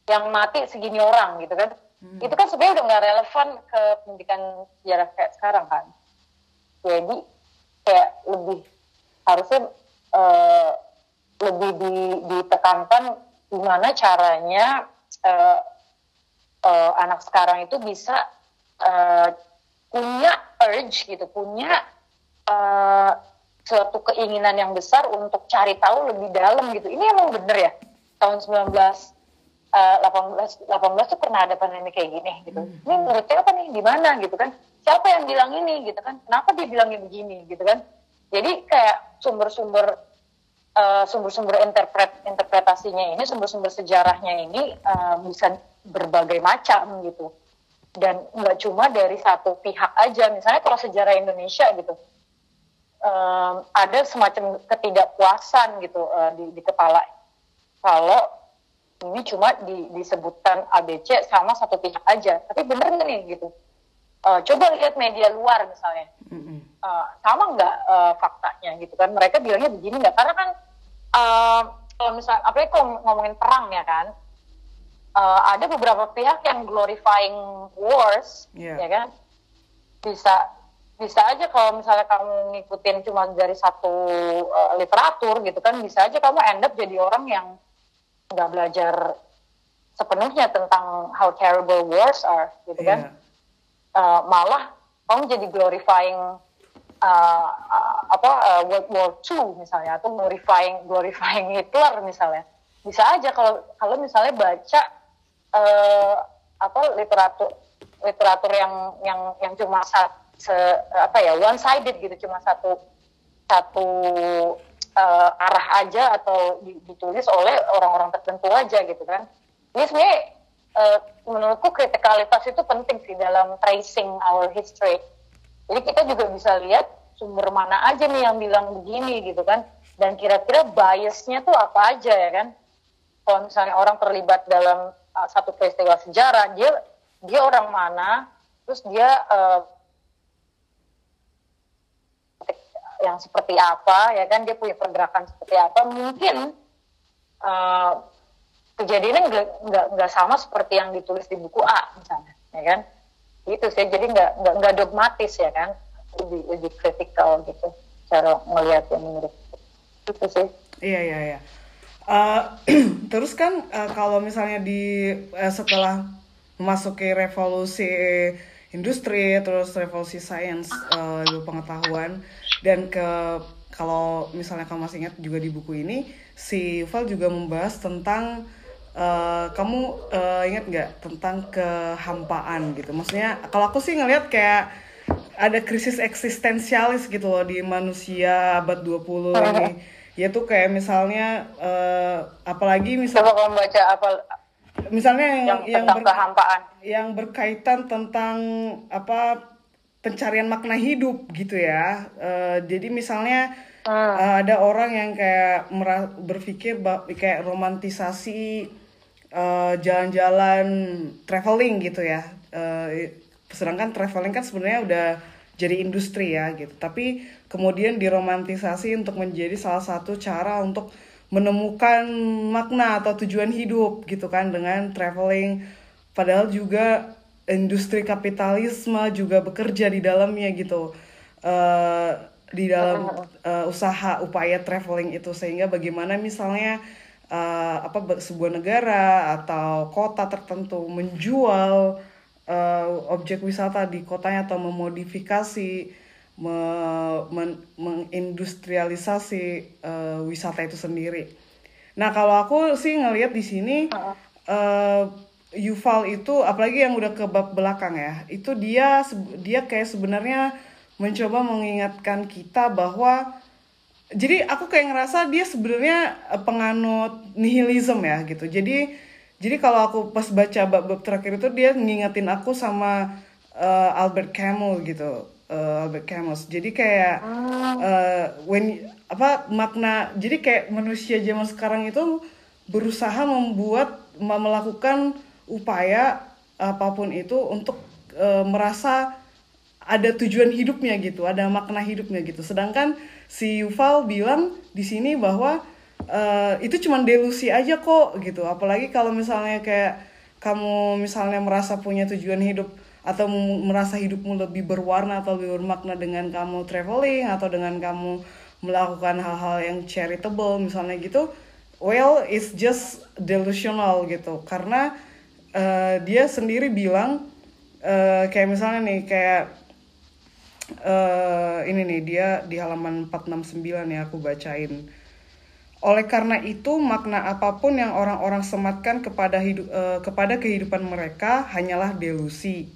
B: yang mati segini orang gitu kan. Hmm. Itu kan sebenarnya udah nggak relevan ke pendidikan sejarah kayak sekarang kan. Jadi kayak lebih harusnya uh, lebih di, ditekankan gimana caranya uh, uh, anak sekarang itu bisa uh, punya urge gitu, punya uh, suatu keinginan yang besar untuk cari tahu lebih dalam gitu. Ini emang bener ya tahun 19 uh, 18 18 tuh pernah ada pandemi kayak gini gitu. Hmm. Ini menurut apa nih di mana gitu kan? Siapa yang bilang ini gitu kan? Kenapa dia bilangnya begini gitu kan? Jadi kayak sumber-sumber uh, sumber-sumber interpret interpretasinya ini, sumber-sumber sejarahnya ini uh, bisa berbagai macam gitu. Dan nggak cuma dari satu pihak aja. Misalnya kalau sejarah Indonesia gitu, um, ada semacam ketidakpuasan gitu uh, di, di kepala. Kalau ini cuma di, disebutkan ABC sama satu pihak aja tapi bener nggak nih gitu? Uh, coba lihat media luar misalnya. Uh, sama nggak uh, faktanya gitu kan? Mereka bilangnya begini nggak? Karena kan uh, kalau misalnya apalagi kalau ngomongin perang ya kan uh, ada beberapa pihak yang glorifying wars yeah. ya kan? Bisa bisa aja kalau misalnya kamu ngikutin cuma dari satu uh, literatur gitu kan bisa aja kamu end up jadi orang yang nggak belajar sepenuhnya tentang how terrible wars are gitu kan? Uh, malah kamu jadi glorifying uh, uh, apa uh, World War II misalnya atau glorifying glorifying Hitler misalnya. Bisa aja kalau kalau misalnya baca uh, apa literatur literatur yang yang yang cuma satu se apa ya one sided gitu cuma satu satu uh, arah aja atau ditulis oleh orang-orang tertentu aja gitu kan. Ini sebenarnya uh, menurutku kritikalitas itu penting sih dalam tracing our history jadi kita juga bisa lihat sumber mana aja nih yang bilang begini gitu kan. Dan kira-kira biasnya tuh apa aja ya kan. Kalau misalnya orang terlibat dalam uh, satu peristiwa sejarah dia dia orang mana terus dia uh, yang seperti apa ya kan dia punya pergerakan seperti apa mungkin uh, kejadiannya nggak nggak sama seperti yang ditulis di buku A misalnya ya kan itu sih. Jadi nggak nggak dogmatis ya kan? Lebih lebih kritikal gitu cara melihat yang menurut itu sih.
A: Iya iya iya. Uh, terus kan uh, kalau misalnya di uh, setelah memasuki revolusi industri terus revolusi sains uh, pengetahuan dan ke kalau misalnya kamu masih ingat juga di buku ini si Yuval juga membahas tentang uh, kamu uh, ingat nggak tentang kehampaan gitu? Maksudnya kalau aku sih ngelihat kayak ada krisis eksistensialis gitu loh di manusia abad 20 ini. Yaitu kayak misalnya uh, apalagi misalnya
B: kalau baca apa?
A: Misalnya yang yang,
B: yang ber, kehampaan.
A: yang berkaitan tentang apa pencarian makna hidup gitu ya. Uh, jadi misalnya uh, ada orang yang kayak berpikir kayak romantisasi jalan jalan-jalan traveling gitu ya. Uh, sedangkan traveling kan sebenarnya udah jadi industri ya gitu. Tapi kemudian diromantisasi untuk menjadi salah satu cara untuk menemukan makna atau tujuan hidup gitu kan dengan traveling. Padahal juga industri kapitalisme juga bekerja di dalamnya gitu. Uh, di dalam uh, usaha upaya traveling itu. Sehingga bagaimana misalnya uh, apa sebuah negara atau kota tertentu menjual uh, objek wisata di kotanya atau memodifikasi me, men, mengindustrialisasi uh, wisata itu sendiri. Nah kalau aku sih ngelihat di sini uh, Yuval itu apalagi yang udah ke bab belakang ya, itu dia dia kayak sebenarnya mencoba mengingatkan kita bahwa jadi aku kayak ngerasa dia sebenarnya penganut nihilism ya gitu. Jadi jadi kalau aku pas baca bab-bab terakhir itu dia ngingetin aku sama uh, Albert Camus gitu uh, Albert Camus. Jadi kayak uh, when apa makna jadi kayak manusia zaman sekarang itu berusaha membuat melakukan upaya apa pun itu untuk uh, merasa ada tujuan hidupnya gitu, ada makna hidupnya gitu. Sedangkan si Yuval bilang di sini bahwa uh, itu cuma delusi aja kok gitu. Apalagi kalau misalnya kayak kamu misalnya merasa punya tujuan hidup atau merasa hidupmu lebih berwarna atau lebih bermakna dengan kamu traveling atau dengan kamu melakukan hal-hal yang charitable misalnya gitu well it's just delusional gitu karena uh, dia sendiri bilang uh, kayak misalnya nih kayak uh, ini nih dia di halaman 469 ya aku bacain oleh karena itu, makna apa pun yang orang-orang sematkan kepada hidup uh, kepada kehidupan mereka hanyalah delusi.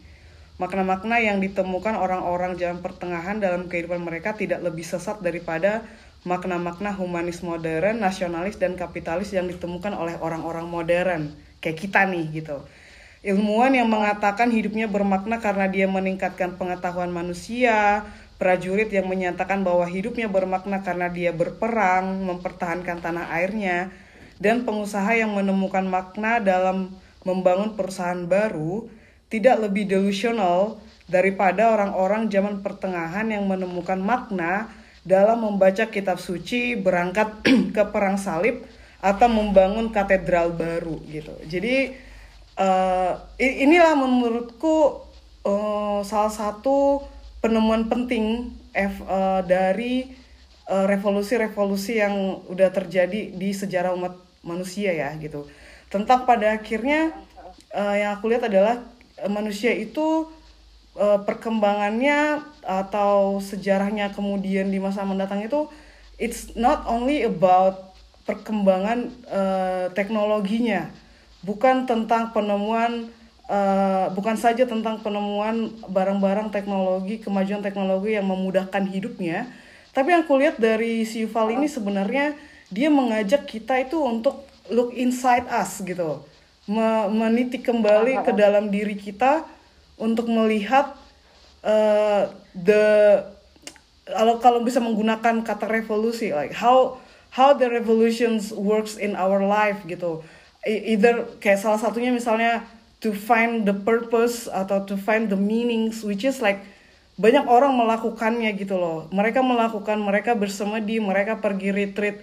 A: Makna-makna yang ditemukan orang-orang zaman pertengahan dalam kehidupan mereka tidak lebih sesat daripada makna-makna humanis modern, nasionalis dan kapitalis yang ditemukan oleh orang-orang modern kayak kita nih gitu. Ilmuwan yang mengatakan hidupnya bermakna karena dia meningkatkan pengetahuan manusia, prajurit yang menyatakan bahwa hidupnya bermakna karena dia berperang, mempertahankan tanah airnya, dan pengusaha yang menemukan makna dalam membangun perusahaan baru tidak lebih delusional daripada orang-orang zaman pertengahan yang menemukan makna dalam membaca kitab suci, berangkat ke perang salib, atau membangun katedral baru gitu. Jadi uh, inilah menurutku uh, salah satu penemuan penting F, uh, dari revolusi-revolusi uh, yang udah terjadi di sejarah umat manusia ya gitu. Tentang pada akhirnya uh, yang aku lihat adalah manusia itu uh, perkembangannya atau sejarahnya kemudian di masa mendatang itu it's not only about perkembangan uh, teknologinya, bukan tentang penemuan Uh, bukan saja tentang penemuan barang-barang teknologi, kemajuan teknologi yang memudahkan hidupnya, tapi yang kulihat dari si Yuval ini sebenarnya dia mengajak kita itu untuk look inside us gitu, meniti kembali ke dalam diri kita untuk melihat uh, the kalau kalau bisa menggunakan kata revolusi like how how the revolutions works in our life gitu, either kayak salah satunya misalnya to find the purpose atau to find the meanings which is like banyak orang melakukannya gitu loh mereka melakukan mereka bersemedi mereka pergi retreat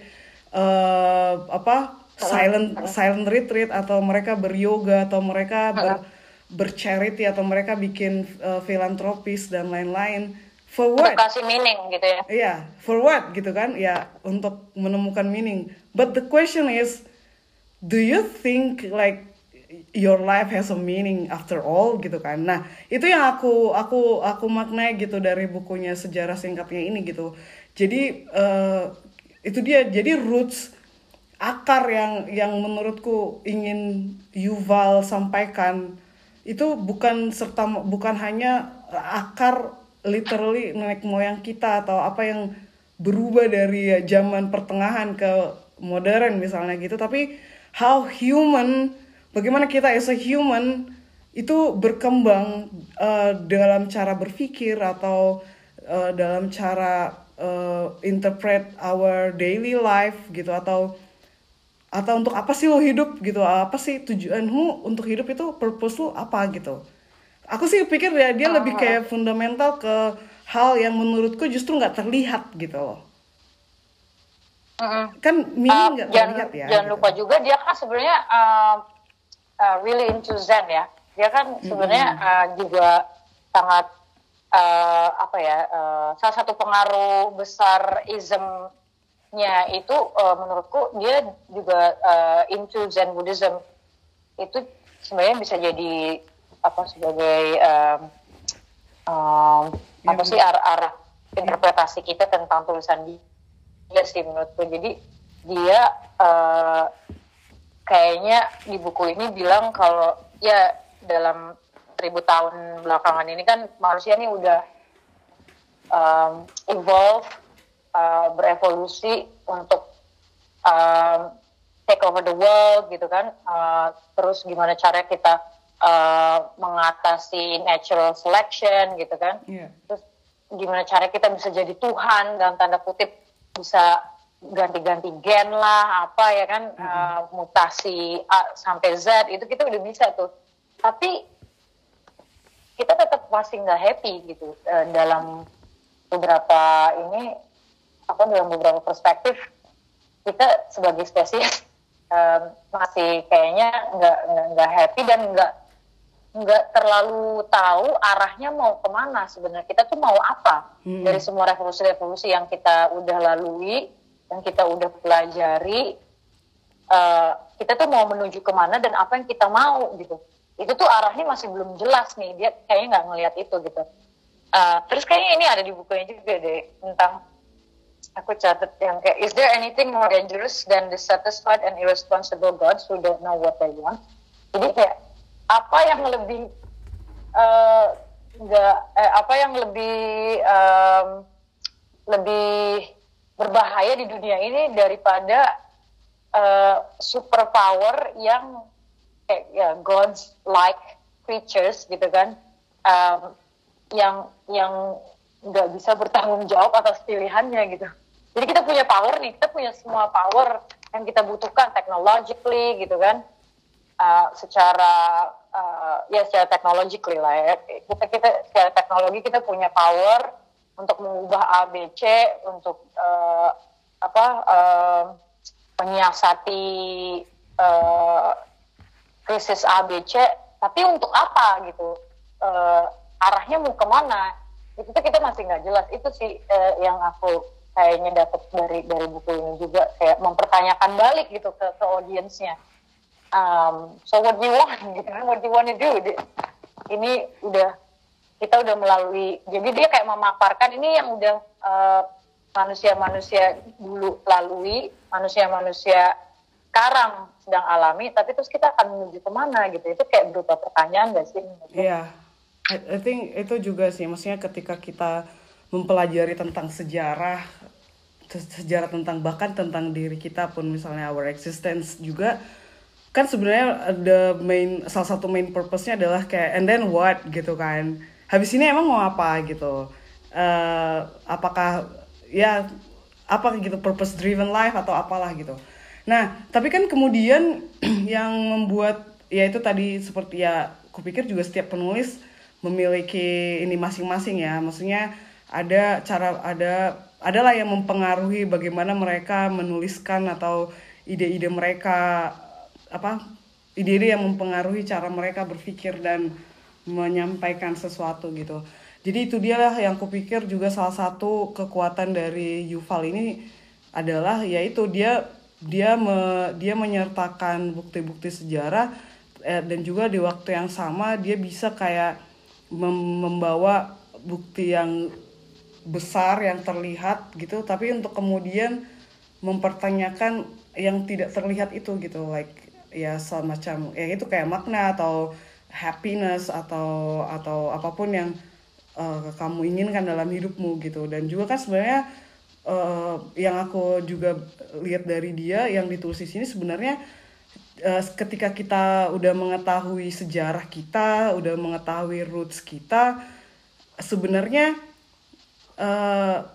A: uh, apa silent silent retreat atau mereka beryoga atau mereka ber, bercharity atau mereka bikin uh, filantropis dan lain-lain for what?
B: Untuk kasih meaning gitu ya.
A: Iya, yeah, for what gitu kan? Ya, untuk menemukan meaning. But the question is, do you think like your life has a meaning after all gitu kan. Nah, itu yang aku aku aku maknai gitu dari bukunya sejarah singkatnya ini gitu. Jadi uh, itu dia jadi roots akar yang yang menurutku ingin Yuval sampaikan itu bukan serta bukan hanya akar literally nenek moyang kita atau apa yang berubah dari zaman pertengahan ke modern misalnya gitu tapi how human bagaimana kita as a human itu berkembang uh, dalam cara berpikir atau uh, dalam cara uh, interpret our daily life gitu atau atau untuk apa sih lo hidup gitu apa sih tujuanmu untuk hidup itu purpose lo apa gitu aku sih pikir ya dia lebih ah. kayak fundamental ke hal yang menurutku justru nggak terlihat gitu loh -uh. kan nggak uh, terlihat ya
B: jangan
A: gitu.
B: lupa juga dia kan sebenarnya uh, uh, really into Zen ya. Dia kan sebenarnya uh, juga sangat uh, apa ya uh, salah satu pengaruh besar ismnya itu uh, menurutku dia juga uh, into Zen Buddhism itu sebenarnya bisa jadi apa sebagai um, um, apa sih arah-arah interpretasi kita tentang tulisan dia sih menurutku. Jadi dia uh, kayaknya di buku ini bilang kalau ya dalam ribu tahun belakangan ini kan manusia ini udah um, evolve uh, berevolusi untuk um, take over the world gitu kan. Uh, terus gimana cara kita uh, mengatasi natural selection gitu kan. Yeah. terus gimana cara kita bisa jadi Tuhan dalam tanda kutip bisa ganti-ganti gen lah apa ya kan mm -hmm. uh, mutasi A sampai Z itu kita udah bisa tuh tapi kita tetap masih nggak happy gitu uh, dalam beberapa ini apa dalam beberapa perspektif kita sebagai spesies um, masih kayaknya nggak nggak happy dan nggak nggak terlalu tahu arahnya mau ke mana sebenarnya. Kita tuh mau apa? Hmm. dari semua revolusi-revolusi yang kita udah lalui yang kita udah pelajari uh, kita tuh mau menuju ke mana dan apa yang kita mau gitu. Itu tuh arahnya masih belum jelas nih. Dia kayaknya nggak ngelihat itu gitu. Uh, terus kayaknya ini ada di bukunya juga deh tentang aku catat yang kayak is there anything more dangerous than the satisfied and irresponsible gods who don't know what they want? Jadi kayak apa yang lebih uh, eh, apa yang lebih um, lebih berbahaya di dunia ini daripada uh, superpower yang kayak ya gods like creatures gitu kan. Um, yang yang nggak bisa bertanggung jawab atas pilihannya gitu. Jadi kita punya power nih kita punya semua power yang kita butuhkan technologically gitu kan uh, secara uh, ya secara technologically lah ya. Kita kita secara teknologi kita punya power untuk mengubah ABC untuk uh, apa uh, menyiasati uh, krisis ABC tapi untuk apa gitu? Uh, arahnya mau ke mana? Itu tuh kita masih nggak jelas. Itu sih uh, yang aku kayaknya dapat dari dari buku ini juga. Kayak mempertanyakan balik gitu ke ke audiensnya um, so what do you want? Gitu kan what do you want to do ini udah kita udah melalui jadi dia kayak memaparkan ini yang udah uh, manusia-manusia dulu lalui manusia-manusia sekarang sedang alami tapi terus kita akan menuju ke mana gitu. Itu kayak berupa pertanyaan gak sih?
A: Iya. Yeah. I, I think itu juga sih maksudnya ketika kita mempelajari tentang sejarah sejarah tentang bahkan tentang diri kita pun misalnya our existence juga kan sebenarnya the main salah satu main purpose-nya adalah kayak and then what? gitu kan. Habis ini emang mau apa gitu. Uh, apakah ya apa gitu purpose driven life atau apalah gitu. Nah tapi kan kemudian yang membuat ya itu tadi seperti ya kupikir juga setiap penulis memiliki ini masing-masing ya. Maksudnya ada cara ada adalah yang mempengaruhi bagaimana mereka menuliskan atau ide-ide mereka apa ide-ide yang mempengaruhi cara mereka berpikir dan menyampaikan sesuatu gitu. Jadi itu dia lah yang kupikir juga salah satu kekuatan dari Yuval ini adalah yaitu dia dia me, dia menyertakan bukti-bukti sejarah eh, dan juga di waktu yang sama dia bisa kayak mem membawa bukti yang besar yang terlihat gitu tapi untuk kemudian mempertanyakan yang tidak terlihat itu gitu like ya semacam ya itu kayak makna atau happiness atau atau apa pun yang uh, kamu inginkan dalam hidupmu gitu. Dan juga kan sebenarnya uh, yang aku juga lihat dari dia yang ditulis di sini sebenarnya uh, ketika kita udah mengetahui sejarah kita udah mengetahui roots kita sebenarnya uh,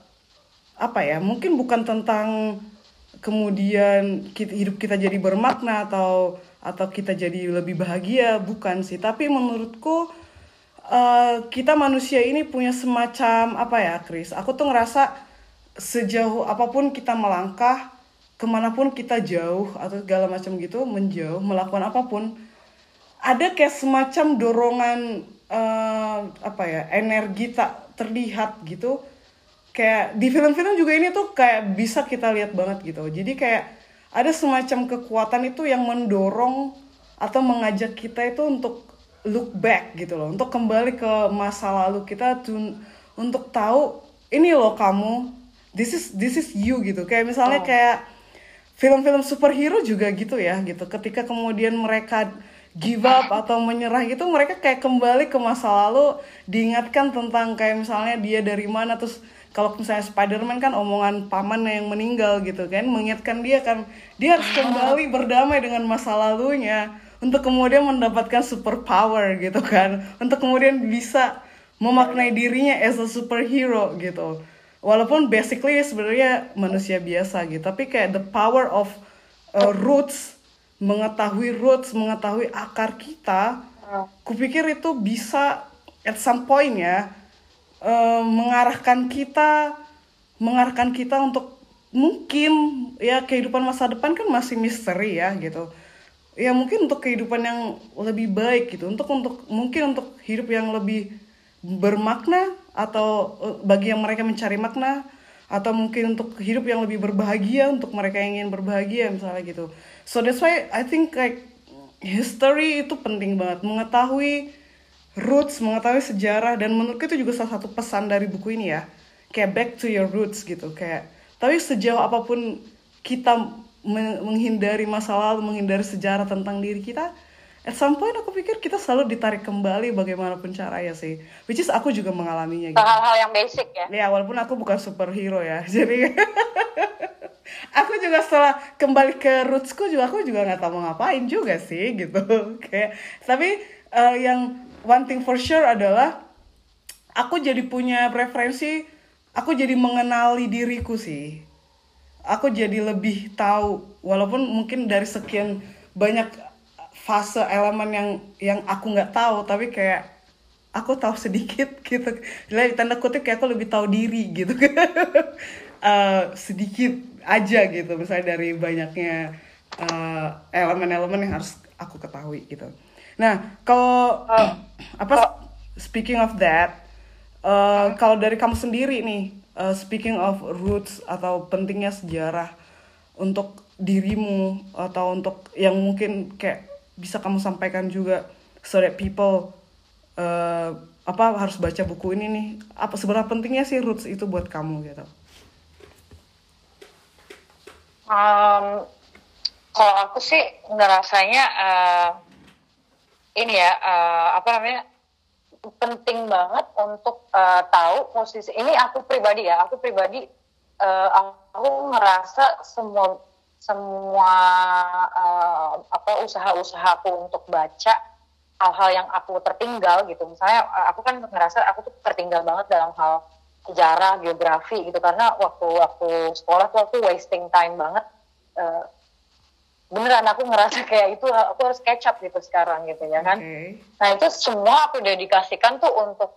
A: apa ya mungkin bukan tentang kemudian kita, hidup kita jadi bermakna atau atau kita jadi lebih bahagia bukan sih. Tapi menurutku uh, kita manusia ini punya semacam apa ya Chris? Aku tuh ngerasa sejauh apa pun kita melangkah ke mana pun kita jauh atau segala macam gitu menjauh melakukan apa pun ada kayak semacam dorongan uh, apa ya energi tak terlihat gitu kayak di film-film juga ini tuh kayak bisa kita lihat banget gitu. Jadi kayak ada semacam kekuatan itu yang mendorong atau mengajak kita itu untuk look back gitu loh. Untuk kembali ke masa lalu kita tuh untuk tahu ini loh kamu this is this is you gitu. Kayak misalnya oh. kayak film-film superhero juga gitu ya gitu. Ketika kemudian mereka give up atau menyerah gitu mereka kayak kembali ke masa lalu diingatkan tentang kayak misalnya dia dari mana terus kalau misalnya Spider-Man kan omongan paman yang meninggal gitu kan mengingatkan dia kan dia harus kembali berdamai dengan masa lalunya untuk kemudian mendapatkan super power gitu kan untuk kemudian bisa memaknai dirinya as a superhero gitu. Walaupun basically sebenarnya manusia biasa gitu tapi kayak the power of uh, roots mengetahui roots mengetahui akar kita kupikir itu bisa at some point ya uh, mengarahkan kita mengarahkan kita untuk mungkin ya kehidupan masa depan kan masih misteri ya gitu. Ya mungkin untuk kehidupan yang lebih baik gitu untuk untuk mungkin untuk hidup yang lebih bermakna atau uh, bagi yang mereka mencari makna atau mungkin untuk hidup yang lebih berbahagia untuk mereka yang ingin berbahagia misalnya gitu. So that's why I think like history itu penting banget mengetahui roots mengetahui sejarah dan menurutku itu juga salah satu pesan dari buku ini ya. Kayak back to your roots gitu kayak tapi sejauh apa pun kita menghindari masa lalu menghindari sejarah tentang diri kita at some point aku pikir kita selalu ditarik kembali bagaimanapun caranya sih. Which is aku juga mengalaminya
B: gitu. hal-hal yang basic ya?
A: Ya walaupun aku bukan superhero ya jadi aku juga setelah kembali ke rootsku juga aku juga nggak tahu mau ngapain juga sih gitu. Kayak tapi uh, yang one thing for sure adalah aku jadi punya preferensi aku jadi mengenali diriku sih. Aku jadi lebih tahu walaupun mungkin dari sekian banyak fase elemen yang yang aku nggak tahu tapi kayak aku tahu sedikit gitu. Jadi tanda kutip kayak aku lebih tahu diri gitu. Uh, sedikit aja gitu misalnya dari banyaknya uh, elemen-elemen yang harus aku ketahui gitu nah kalau uh, apa speaking of that uh, kalau dari kamu sendiri nih uh, speaking of roots atau pentingnya sejarah untuk dirimu atau untuk yang mungkin kayak bisa kamu sampaikan juga so that people uh, apa harus baca buku ini nih apa seberapa pentingnya sih roots itu buat kamu gitu?
B: Um, kalau aku sih ngerasanya uh, ini ya uh, apa namanya penting banget untuk uh, tahu posisi ini aku pribadi ya aku pribadi uh, aku ngerasa semua semua uh, apa usaha-usahaku untuk baca hal-hal yang aku tertinggal gitu. Misalnya aku kan ngerasa aku tuh tertinggal banget dalam hal sejarah geografi gitu karena waktu waktu sekolah tuh aku wasting time banget uh, beneran aku ngerasa kayak itu aku harus catch up gitu sekarang gitu ya kan okay. nah itu semua aku dedikasikan tuh untuk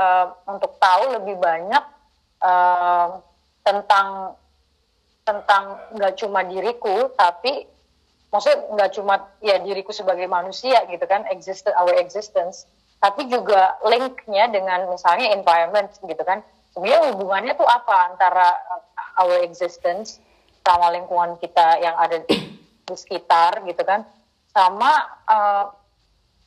B: uh, untuk tahu lebih banyak uh, tentang tentang nggak cuma diriku tapi maksudnya nggak cuma ya diriku sebagai manusia gitu kan exist our existence tapi juga linknya dengan misalnya environment gitu kan sebenarnya hubungannya tuh apa antara our existence sama lingkungan kita yang ada di, sekitar gitu kan sama uh,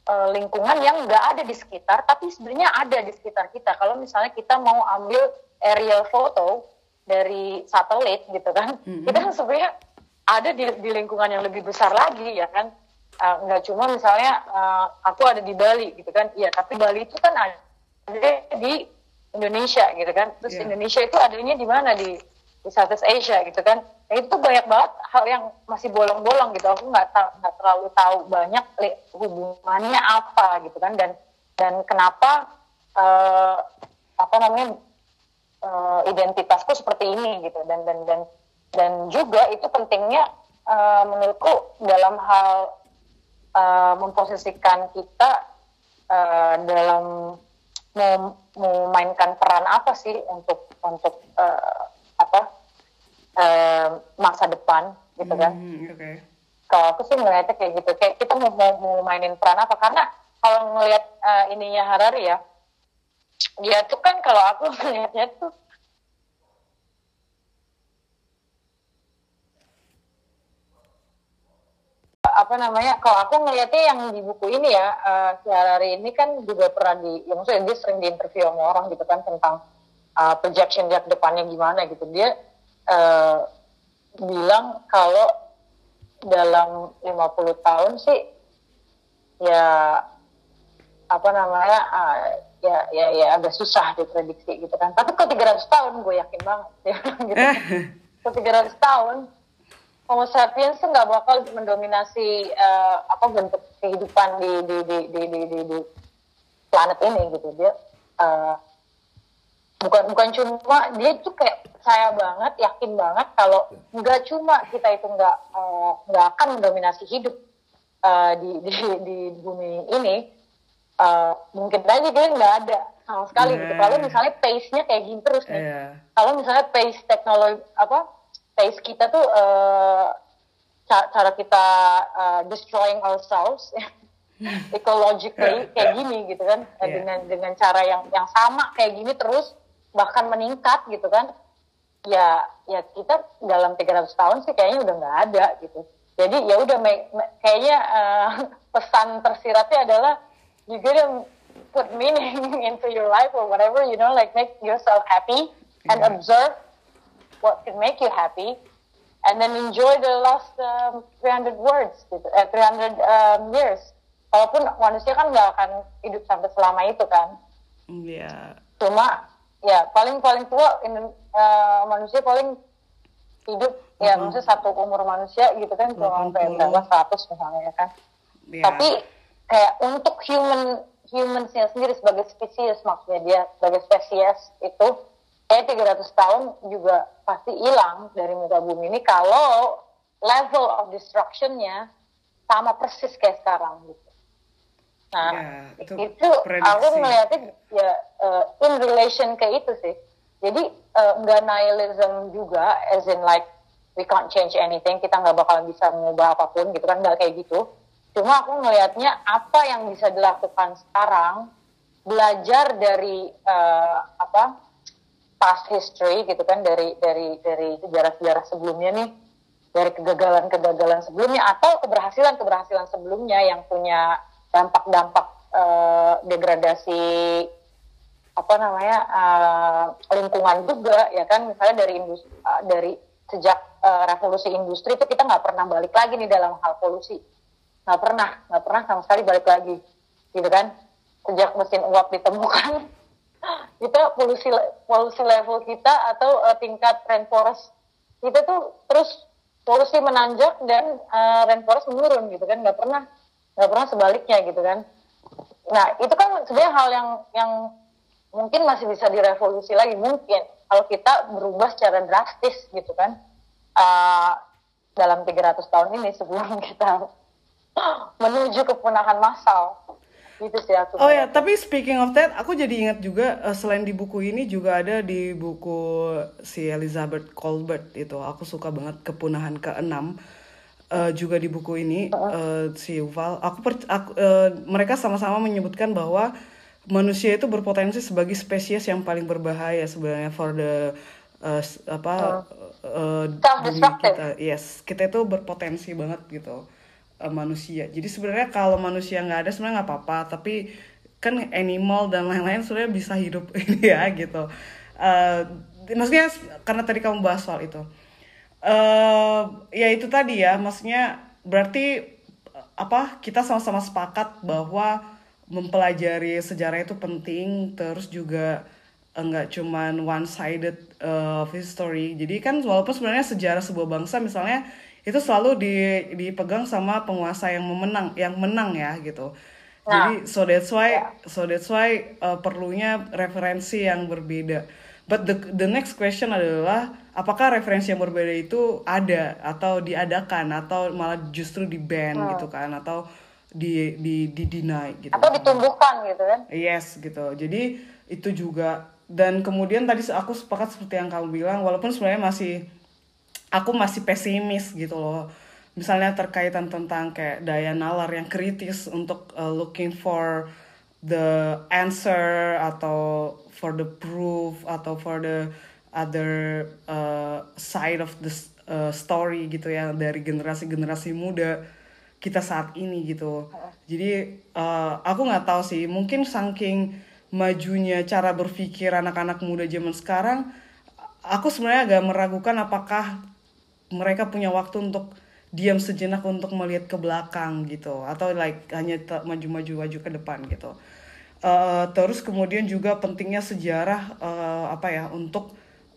B: uh, lingkungan yang nggak ada di sekitar tapi sebenarnya ada di sekitar kita. Kalau misalnya kita mau ambil aerial photo dari satelit gitu kan mm-hmm. kita kan sebenarnya ada di, di lingkungan yang lebih besar lagi ya kan? Uh, nggak cuma misalnya uh, aku ada di Bali gitu kan? Iya tapi Bali itu kan ada di Indonesia gitu kan? Terus yeah. Indonesia itu adanya di mana? Di di Southeast Asia gitu kan. Nah, itu banyak banget hal yang masih bolong-bolong gitu. Aku nggak nggak terlalu tahu banyak hubungannya apa gitu kan. Dan dan kenapa uh, apa namanya uh, identitasku seperti ini gitu. Dan dan dan dan juga itu pentingnya uh, menurutku dalam hal uh, memposisikan kita uh, dalam memainkan peran apa sih untuk untuk uh, uh, masa depan gitu kan? Hmm, okay. Kalau aku sih melihatnya kayak gitu, kayak kita mau mau, mau mainin peran apa? Karena kalau ngelihat uh, ininya Harari ya, dia tuh kan kalau aku melihatnya tuh apa namanya kalau aku ngelihatnya yang di buku ini ya uh, si Harari ini kan juga pernah di ya maksudnya dia sering diinterview sama orang gitu kan tentang uh, projection dia ke depannya gimana gitu dia uh, bilang kalau dalam 50 tahun sih ya apa namanya uh, ya ya ya agak susah diprediksi gitu kan. Tapi ke 300 tahun gue yakin banget ya gitu. Ke 300 tahun Homo sapiens tuh nggak bakal mendominasi uh, apa bentuk kehidupan di di di di di, di, di planet ini gitu. Dia uh, bukan bukan cuma dia tuh kayak saya banget yakin banget kalau nggak cuma kita itu nggak nggak uh, akan mendominasi hidup uh, di, di di bumi ini uh, mungkin aja dia nggak ada sama sekali gitu.
A: Nah.
B: Kalau misalnya pace-nya kayak gini terus nih.
A: Iya.
B: Kalau misalnya pace teknologi apa pace kita tuh uh, ca- cara kita uh, destroying ourselves ecologically kayak gini gitu kan
A: Iya.
B: dengan dengan cara yang yang sama kayak gini terus bahkan meningkat gitu kan ya ya kita dalam 300 tahun sih kayaknya udah nggak ada gitu jadi ya udah kayaknya uh, pesan tersiratnya adalah you gotta put meaning into your life or whatever you know like make yourself happy and
A: Yeah.
B: observe what can make you happy and then enjoy the last um, 300 words gitu, eh, 300 um, years walaupun manusia kan nggak akan hidup sampai selama itu kan
A: Iya.
B: cuma ya paling paling tua eh, manusia paling hidup ya
A: Mhm.
B: maksudnya satu umur manusia gitu kan cuma sampai
A: 80.
B: berapa 100 misalnya ya kan
A: Iya.
B: tapi kayak untuk human humansnya sendiri sebagai spesies maksudnya dia sebagai spesies itu kayak 300 tahun juga pasti hilang dari muka bumi ini kalau level of destructionnya sama persis kayak sekarang gitu. Nah,
A: Ya, itu
B: itu,
A: prediksi.
B: aku melihatnya ya uh, in relation ke itu sih. Jadi uh, nggak nihilism juga, as in like we can't change anything, kita nggak bakalan bisa mengubah apa pun gitu kan, nggak kayak gitu. Cuma aku ngelihatnya apa yang bisa dilakukan sekarang, belajar dari uh, apa past history gitu kan, dari dari dari sejarah-sejarah sebelumnya nih, dari kegagalan-kegagalan sebelumnya atau keberhasilan-keberhasilan sebelumnya yang punya dampak-dampak eh, degradasi apa namanya eh, lingkungan juga ya kan? Misalnya dari industri dari sejak eh, revolusi industri itu kita nggak pernah balik lagi nih dalam hal polusi. Nggak pernah nggak pernah sama sekali balik lagi gitu kan? Sejak mesin uap ditemukan kita polusi polusi level kita atau eh, tingkat rainforest kita tuh terus polusi menanjak dan eh, rainforest menurun gitu kan? Nggak pernah nggak pernah sebaliknya gitu kan nah itu kan sebenarnya hal yang yang mungkin masih bisa direvolusi lagi mungkin kalau kita berubah secara drastis gitu kan eh, dalam 300 tahun ini sebelum kita menuju kepunahan massal gitu sih aku
A: Oh ya, tapi speaking of that, aku jadi ingat juga eh, selain di buku ini juga ada di buku si Elizabeth Colbert itu. Aku suka banget kepunahan keenam. Eh, juga di buku ini eh, si Yuval, aku, per- aku eh, mereka sama-sama menyebutkan bahwa manusia itu berpotensi sebagai spesies yang paling berbahaya sebenarnya for the s- apa bumi
B: Self-destructive.
A: kita. Yes, kita itu berpotensi banget gitu eh, manusia. Jadi sebenarnya kalau manusia nggak ada sebenarnya nggak apa-apa, tapi kan animal dan lain-lain sebenarnya bisa hidup ini ya gitu. Eh, maksudnya karena tadi kamu bahas soal itu, eh ya itu tadi ya, maksudnya berarti eh, apa kita sama-sama sepakat bahwa mempelajari sejarah itu penting, terus juga eh, nggak cuman one sided of history. Jadi kan walaupun sebenarnya sejarah sebuah bangsa misalnya itu selalu di, dipegang sama penguasa yang memenang, yang menang ya gitu. Jadi so that's why so that's why uh, perlunya referensi yang berbeda. But the the next question adalah apakah referensi yang berbeda itu ada atau diadakan atau malah justru di ban gitu kan atau di di di deny gitu.
B: atau ditumbuhkan gitu kan
A: Yes gitu. Jadi itu juga dan kemudian tadi aku sepakat seperti yang kamu bilang walaupun sebenarnya masih aku masih pesimis gitu loh. Misalnya terkaitan tentang kayak daya nalar yang kritis untuk uh, looking for the answer atau for the proof atau for the other uh, side of the uh, story gitu ya dari generasi-generasi muda kita saat ini gitu. Jadi uh, aku nggak tahu sih, mungkin saking majunya cara berpikir anak-anak muda zaman sekarang, aku sebenarnya agak meragukan apakah mereka punya waktu untuk diam sejenak untuk melihat ke belakang gitu atau like hanya maju-maju maju ke depan gitu. Uh, terus kemudian juga pentingnya sejarah uh, apa ya untuk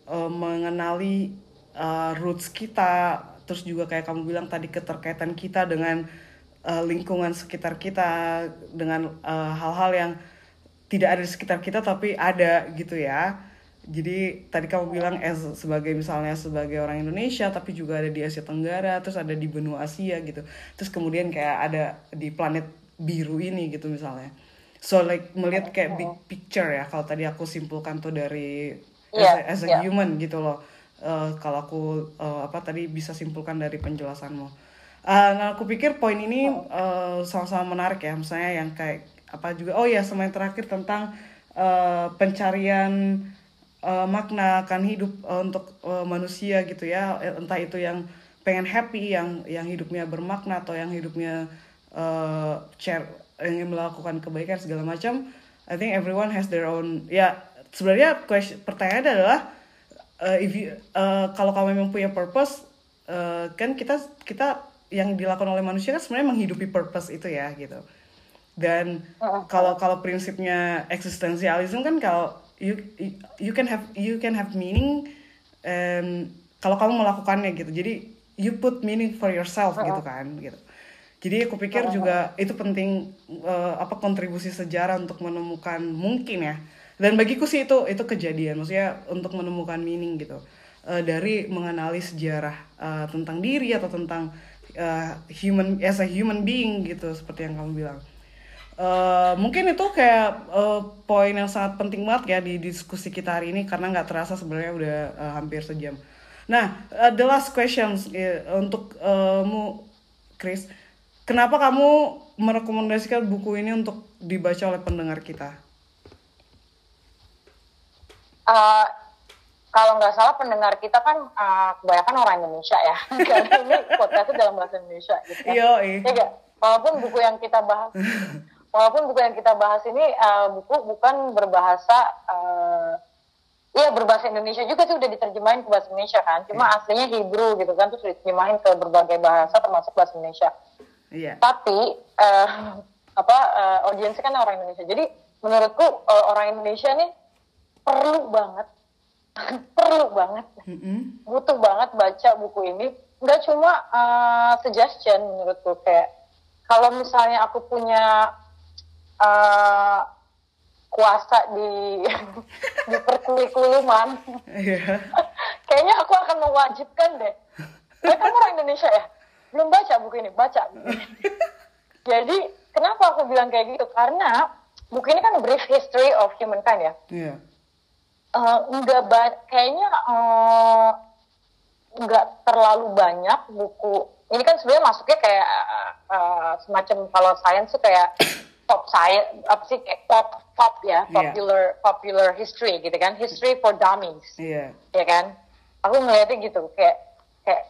A: uh, mengenali uh, roots kita terus juga kayak kamu bilang tadi keterkaitan kita dengan uh, lingkungan sekitar kita dengan uh, hal-hal yang tidak ada di sekitar kita tapi ada gitu ya. Jadi tadi kamu bilang as sebagai misalnya sebagai orang Indonesia tapi juga ada di Asia Tenggara terus ada di benua Asia gitu. Terus kemudian kayak ada di planet biru ini gitu misalnya. So like melihat kayak big picture ya. Kalau tadi aku simpulkan tuh dari as
B: Iya,
A: a, as a
B: iya.
A: human gitu loh. Eh, kalau aku eh, apa tadi bisa simpulkan dari penjelasanmu. Eh, nah aku pikir poin ini eh, sama-sama menarik ya. Misalnya yang kayak apa juga oh ya sama yang terakhir tentang eh, pencarian eh, makna akan hidup eh, untuk eh, manusia gitu ya. Entah itu yang pengen happy yang yang hidupnya bermakna atau yang hidupnya eh share ingin melakukan kebaikan segala macam. I think everyone has their own ya sebenarnya question, pertanyaan adalah eh, if you, eh, kalau kamu memang punya purpose eh, kan kita kita yang dilakukan oleh manusia kan sebenarnya menghidupi purpose itu ya gitu. Dan kalau kalau prinsipnya eksistensialisme kan kalau you you- can have you can have meaning and kalau kamu melakukannya gitu. Jadi you put meaning for yourself gitu kan gitu. Jadi aku pikir juga itu penting eh, apa kontribusi sejarah untuk menemukan mungkin ya dan bagiku sih itu itu kejadian maksudnya untuk menemukan meaning gitu Eh, dari mengenali sejarah eh, tentang diri atau tentang eh, human as a human being gitu seperti yang kamu bilang Eh, mungkin itu kayak eh, poin yang sangat penting banget ya di diskusi kita hari ini karena nggak terasa sebenarnya udah eh, hampir sejam. Nah, eh, the last questions eh, untuk mu, Chris, kenapa kamu merekomendasikan buku ini untuk dibaca oleh pendengar kita?
B: Eh, kalau nggak salah pendengar kita kan eh, kebanyakan orang Indonesia ya. Karena ini podcastnya dalam bahasa Indonesia gitu. kan.
A: Iya, iya.
B: Walaupun buku yang kita bahas, walaupun buku yang kita bahas ini eh, buku bukan berbahasa, eh, iya berbahasa Indonesia juga sih udah diterjemahin ke bahasa Indonesia kan. Cuma aslinya Hebrew gitu kan, terus diterjemahin ke berbagai bahasa termasuk bahasa Indonesia.
A: Iya.
B: Tapi eh, apa eh, audiensnya kan orang Indonesia. Jadi menurutku eh, orang Indonesia nih perlu banget, perlu banget
A: Mm-mm.
B: butuh banget baca buku ini nggak cuma uh, suggestion menurutku kayak kalau misalnya aku punya uh, kuasa di di perkuli-kuluman
A: Iya.
B: kayaknya aku akan mewajibkan deh eh, kamu orang Indonesia ya belum baca buku ini baca buku ini. jadi kenapa aku bilang kayak gitu karena buku ini kan brief history of humankind ya
A: Iya.
B: Eh, nggak ba- kayaknya eh, nggak terlalu banyak buku. Ini kan sebenarnya masuknya kayak eh, semacam kalau science tuh kayak pop science apa sih kayak pop pop ya
A: Iya.
B: popular popular history gitu kan. History for dummies.
A: Iya.
B: ya kan? Aku ngeliatnya gitu kayak kayak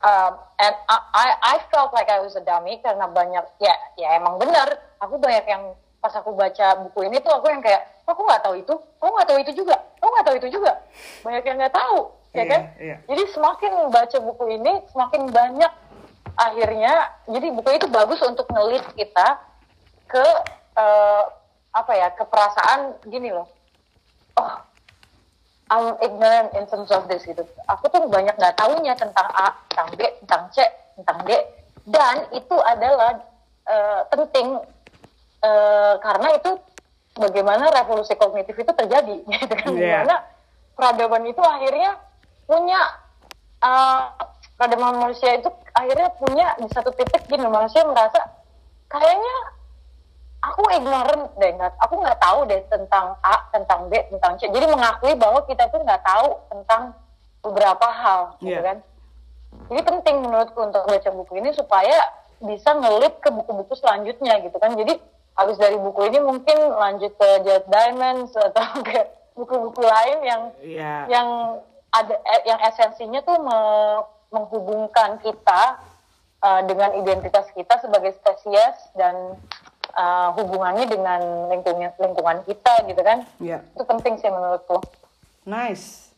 B: um, and I, I I felt like I was a dummy karena banyak ya ya emang benar. Aku banyak yang pas aku baca buku ini tuh aku yang kayak "Oh, aku nggak tahu itu aku nggak tahu itu juga aku nggak tahu itu juga banyak yang nggak tahu ya
A: Iya,
B: kan
A: iya.
B: jadi semakin baca buku ini semakin banyak akhirnya jadi buku itu bagus untuk ngelit kita ke eh, apa ya ke perasaan gini loh oh I'm ignorant in terms of this gitu. Aku tuh banyak nggak tahunya tentang A, tentang B, tentang C, tentang D. Dan itu adalah eh, penting eh, karena itu bagaimana revolusi kognitif itu terjadi, gitu kan?
A: Iya.
B: Gimana peradaban itu akhirnya punya eh, peradaban manusia itu akhirnya punya di satu titik gini manusia merasa kayaknya aku ignorant deh nggak aku nggak tahu deh tentang A tentang B tentang C jadi mengakui bahwa kita tuh nggak tahu tentang beberapa hal gitu
A: Iya.
B: kan jadi penting menurutku untuk baca buku ini supaya bisa ngelit ke buku-buku selanjutnya gitu kan jadi habis dari buku ini mungkin lanjut ke Jared Diamonds atau ke buku-buku lain yang
A: Iya.
B: yang ada eh, yang esensinya tuh me- menghubungkan kita uh, dengan identitas kita sebagai spesies dan uh, hubungannya dengan lingkungan lingkungan kita gitu kan
A: Iya.
B: itu penting sih menurutku
A: Nice.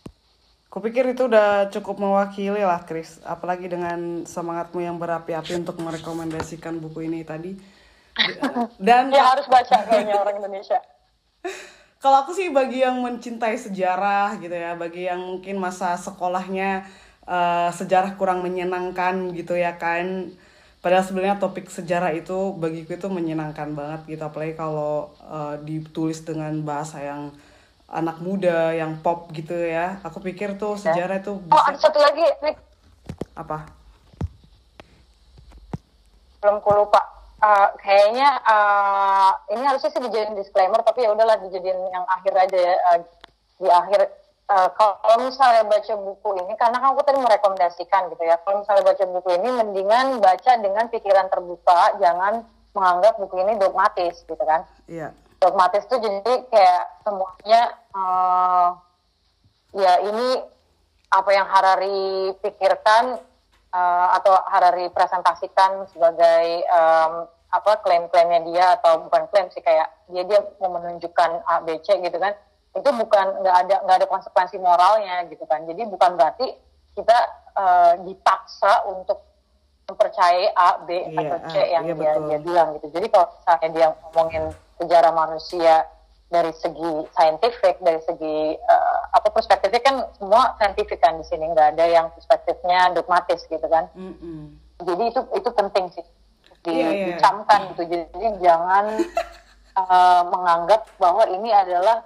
A: Kupikir itu udah cukup mewakili lah, Chris. Apalagi dengan semangatmu yang berapi-api untuk merekomendasikan buku ini tadi. Dan
B: ya harus baca kayaknya orang Indonesia
A: kalau aku sih bagi yang mencintai sejarah gitu ya, bagi yang mungkin masa sekolahnya eh, sejarah kurang menyenangkan gitu ya kan. Padahal sebenarnya topik sejarah itu bagiku itu menyenangkan banget gitu, apalagi kalau eh, ditulis dengan bahasa yang anak muda, yang pop gitu ya. Aku pikir tuh sejarah itu
B: oh ada
A: bisa
B: satu lagi Nick
A: apa?
B: belum ku lupa uh, kayaknya uh, ini harusnya sih dijadiin disclaimer tapi ya udahlah dijadiin yang akhir aja ya uh, di akhir uh, kalau misalnya baca buku ini karena kan aku tadi merekomendasikan gitu ya kalau misalnya baca buku ini mendingan baca dengan pikiran terbuka jangan menganggap buku ini dogmatis gitu kan
A: Iya.
B: dogmatis tuh jadi kayak semuanya uh, ya ini apa yang Harari pikirkan uh, atau Harari presentasikan sebagai um, apa klaim-klaimnya dia atau bukan klaim sih kayak dia dia mau menunjukkan A B C gitu kan. Itu bukan nggak ada nggak ada konsekuensi moralnya gitu kan. Jadi bukan berarti kita uh, dipaksa untuk mempercayai A B
A: Iya,
B: atau C
A: ah,
B: yang
A: iya,
B: dia
A: betul.
B: dia bilang gitu. Jadi kalau misalnya dia ngomongin sejarah manusia dari segi saintifik dari segi eh, apa perspektifnya kan semua saintifik kan di sini nggak ada yang perspektifnya dogmatis gitu kan
A: Mm-mm.
B: jadi itu itu penting sih di,
A: Iya, iya.
B: dicamkan gitu jadi jangan eh, menganggap bahwa ini adalah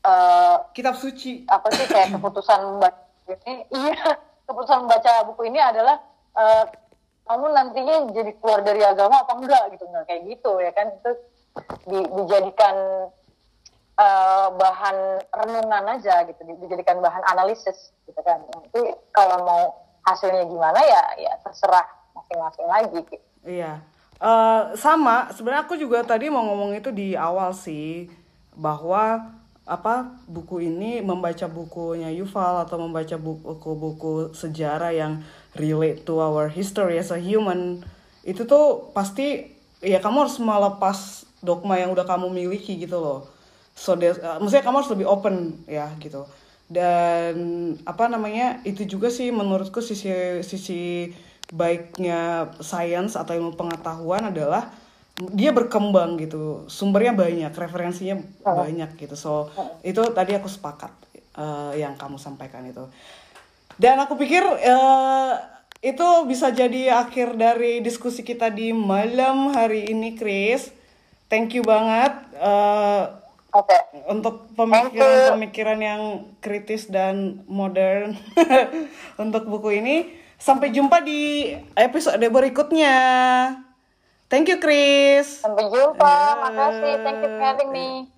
B: eh,
A: Kitab suci.
B: apa sih kayak keputusan membaca ini iya keputusan membaca buku ini adalah eh, kamu nantinya jadi keluar dari agama apa enggak gitu nggak kayak gitu ya kan itu di- dijadikan eh, bahan renungan aja gitu di- dijadikan bahan analisis gitu kan Nanti kalau mau hasilnya gimana ya ya terserah masing-masing lagi gitu.
A: Iya. Eh, sama, sebenarnya aku juga tadi mau ngomong itu di awal sih bahwa apa buku ini membaca bukunya Yuval atau membaca buku-buku sejarah yang relate to our history as a human itu tuh pasti ya kamu harus melepas dogma yang udah kamu miliki gitu loh. So there's- eh, maksudnya kamu harus lebih open ya gitu. Dan apa namanya itu juga sih menurutku sisi sisi baiknya sains atau ilmu pengetahuan adalah dia berkembang gitu. Sumbernya banyak referensinya banyak gitu. So itu tadi aku sepakat eh, yang kamu sampaikan itu. Dan aku pikir eh, itu bisa jadi akhir dari diskusi kita di malam hari ini Chris. Thank you banget eh,
B: Oke.
A: untuk pemikiran-pemikiran yang kritis dan modern untuk buku ini. Sampai jumpa di episode berikutnya. Thank you, Chris.
B: Sampai jumpa. Makasih. Thank you for having me.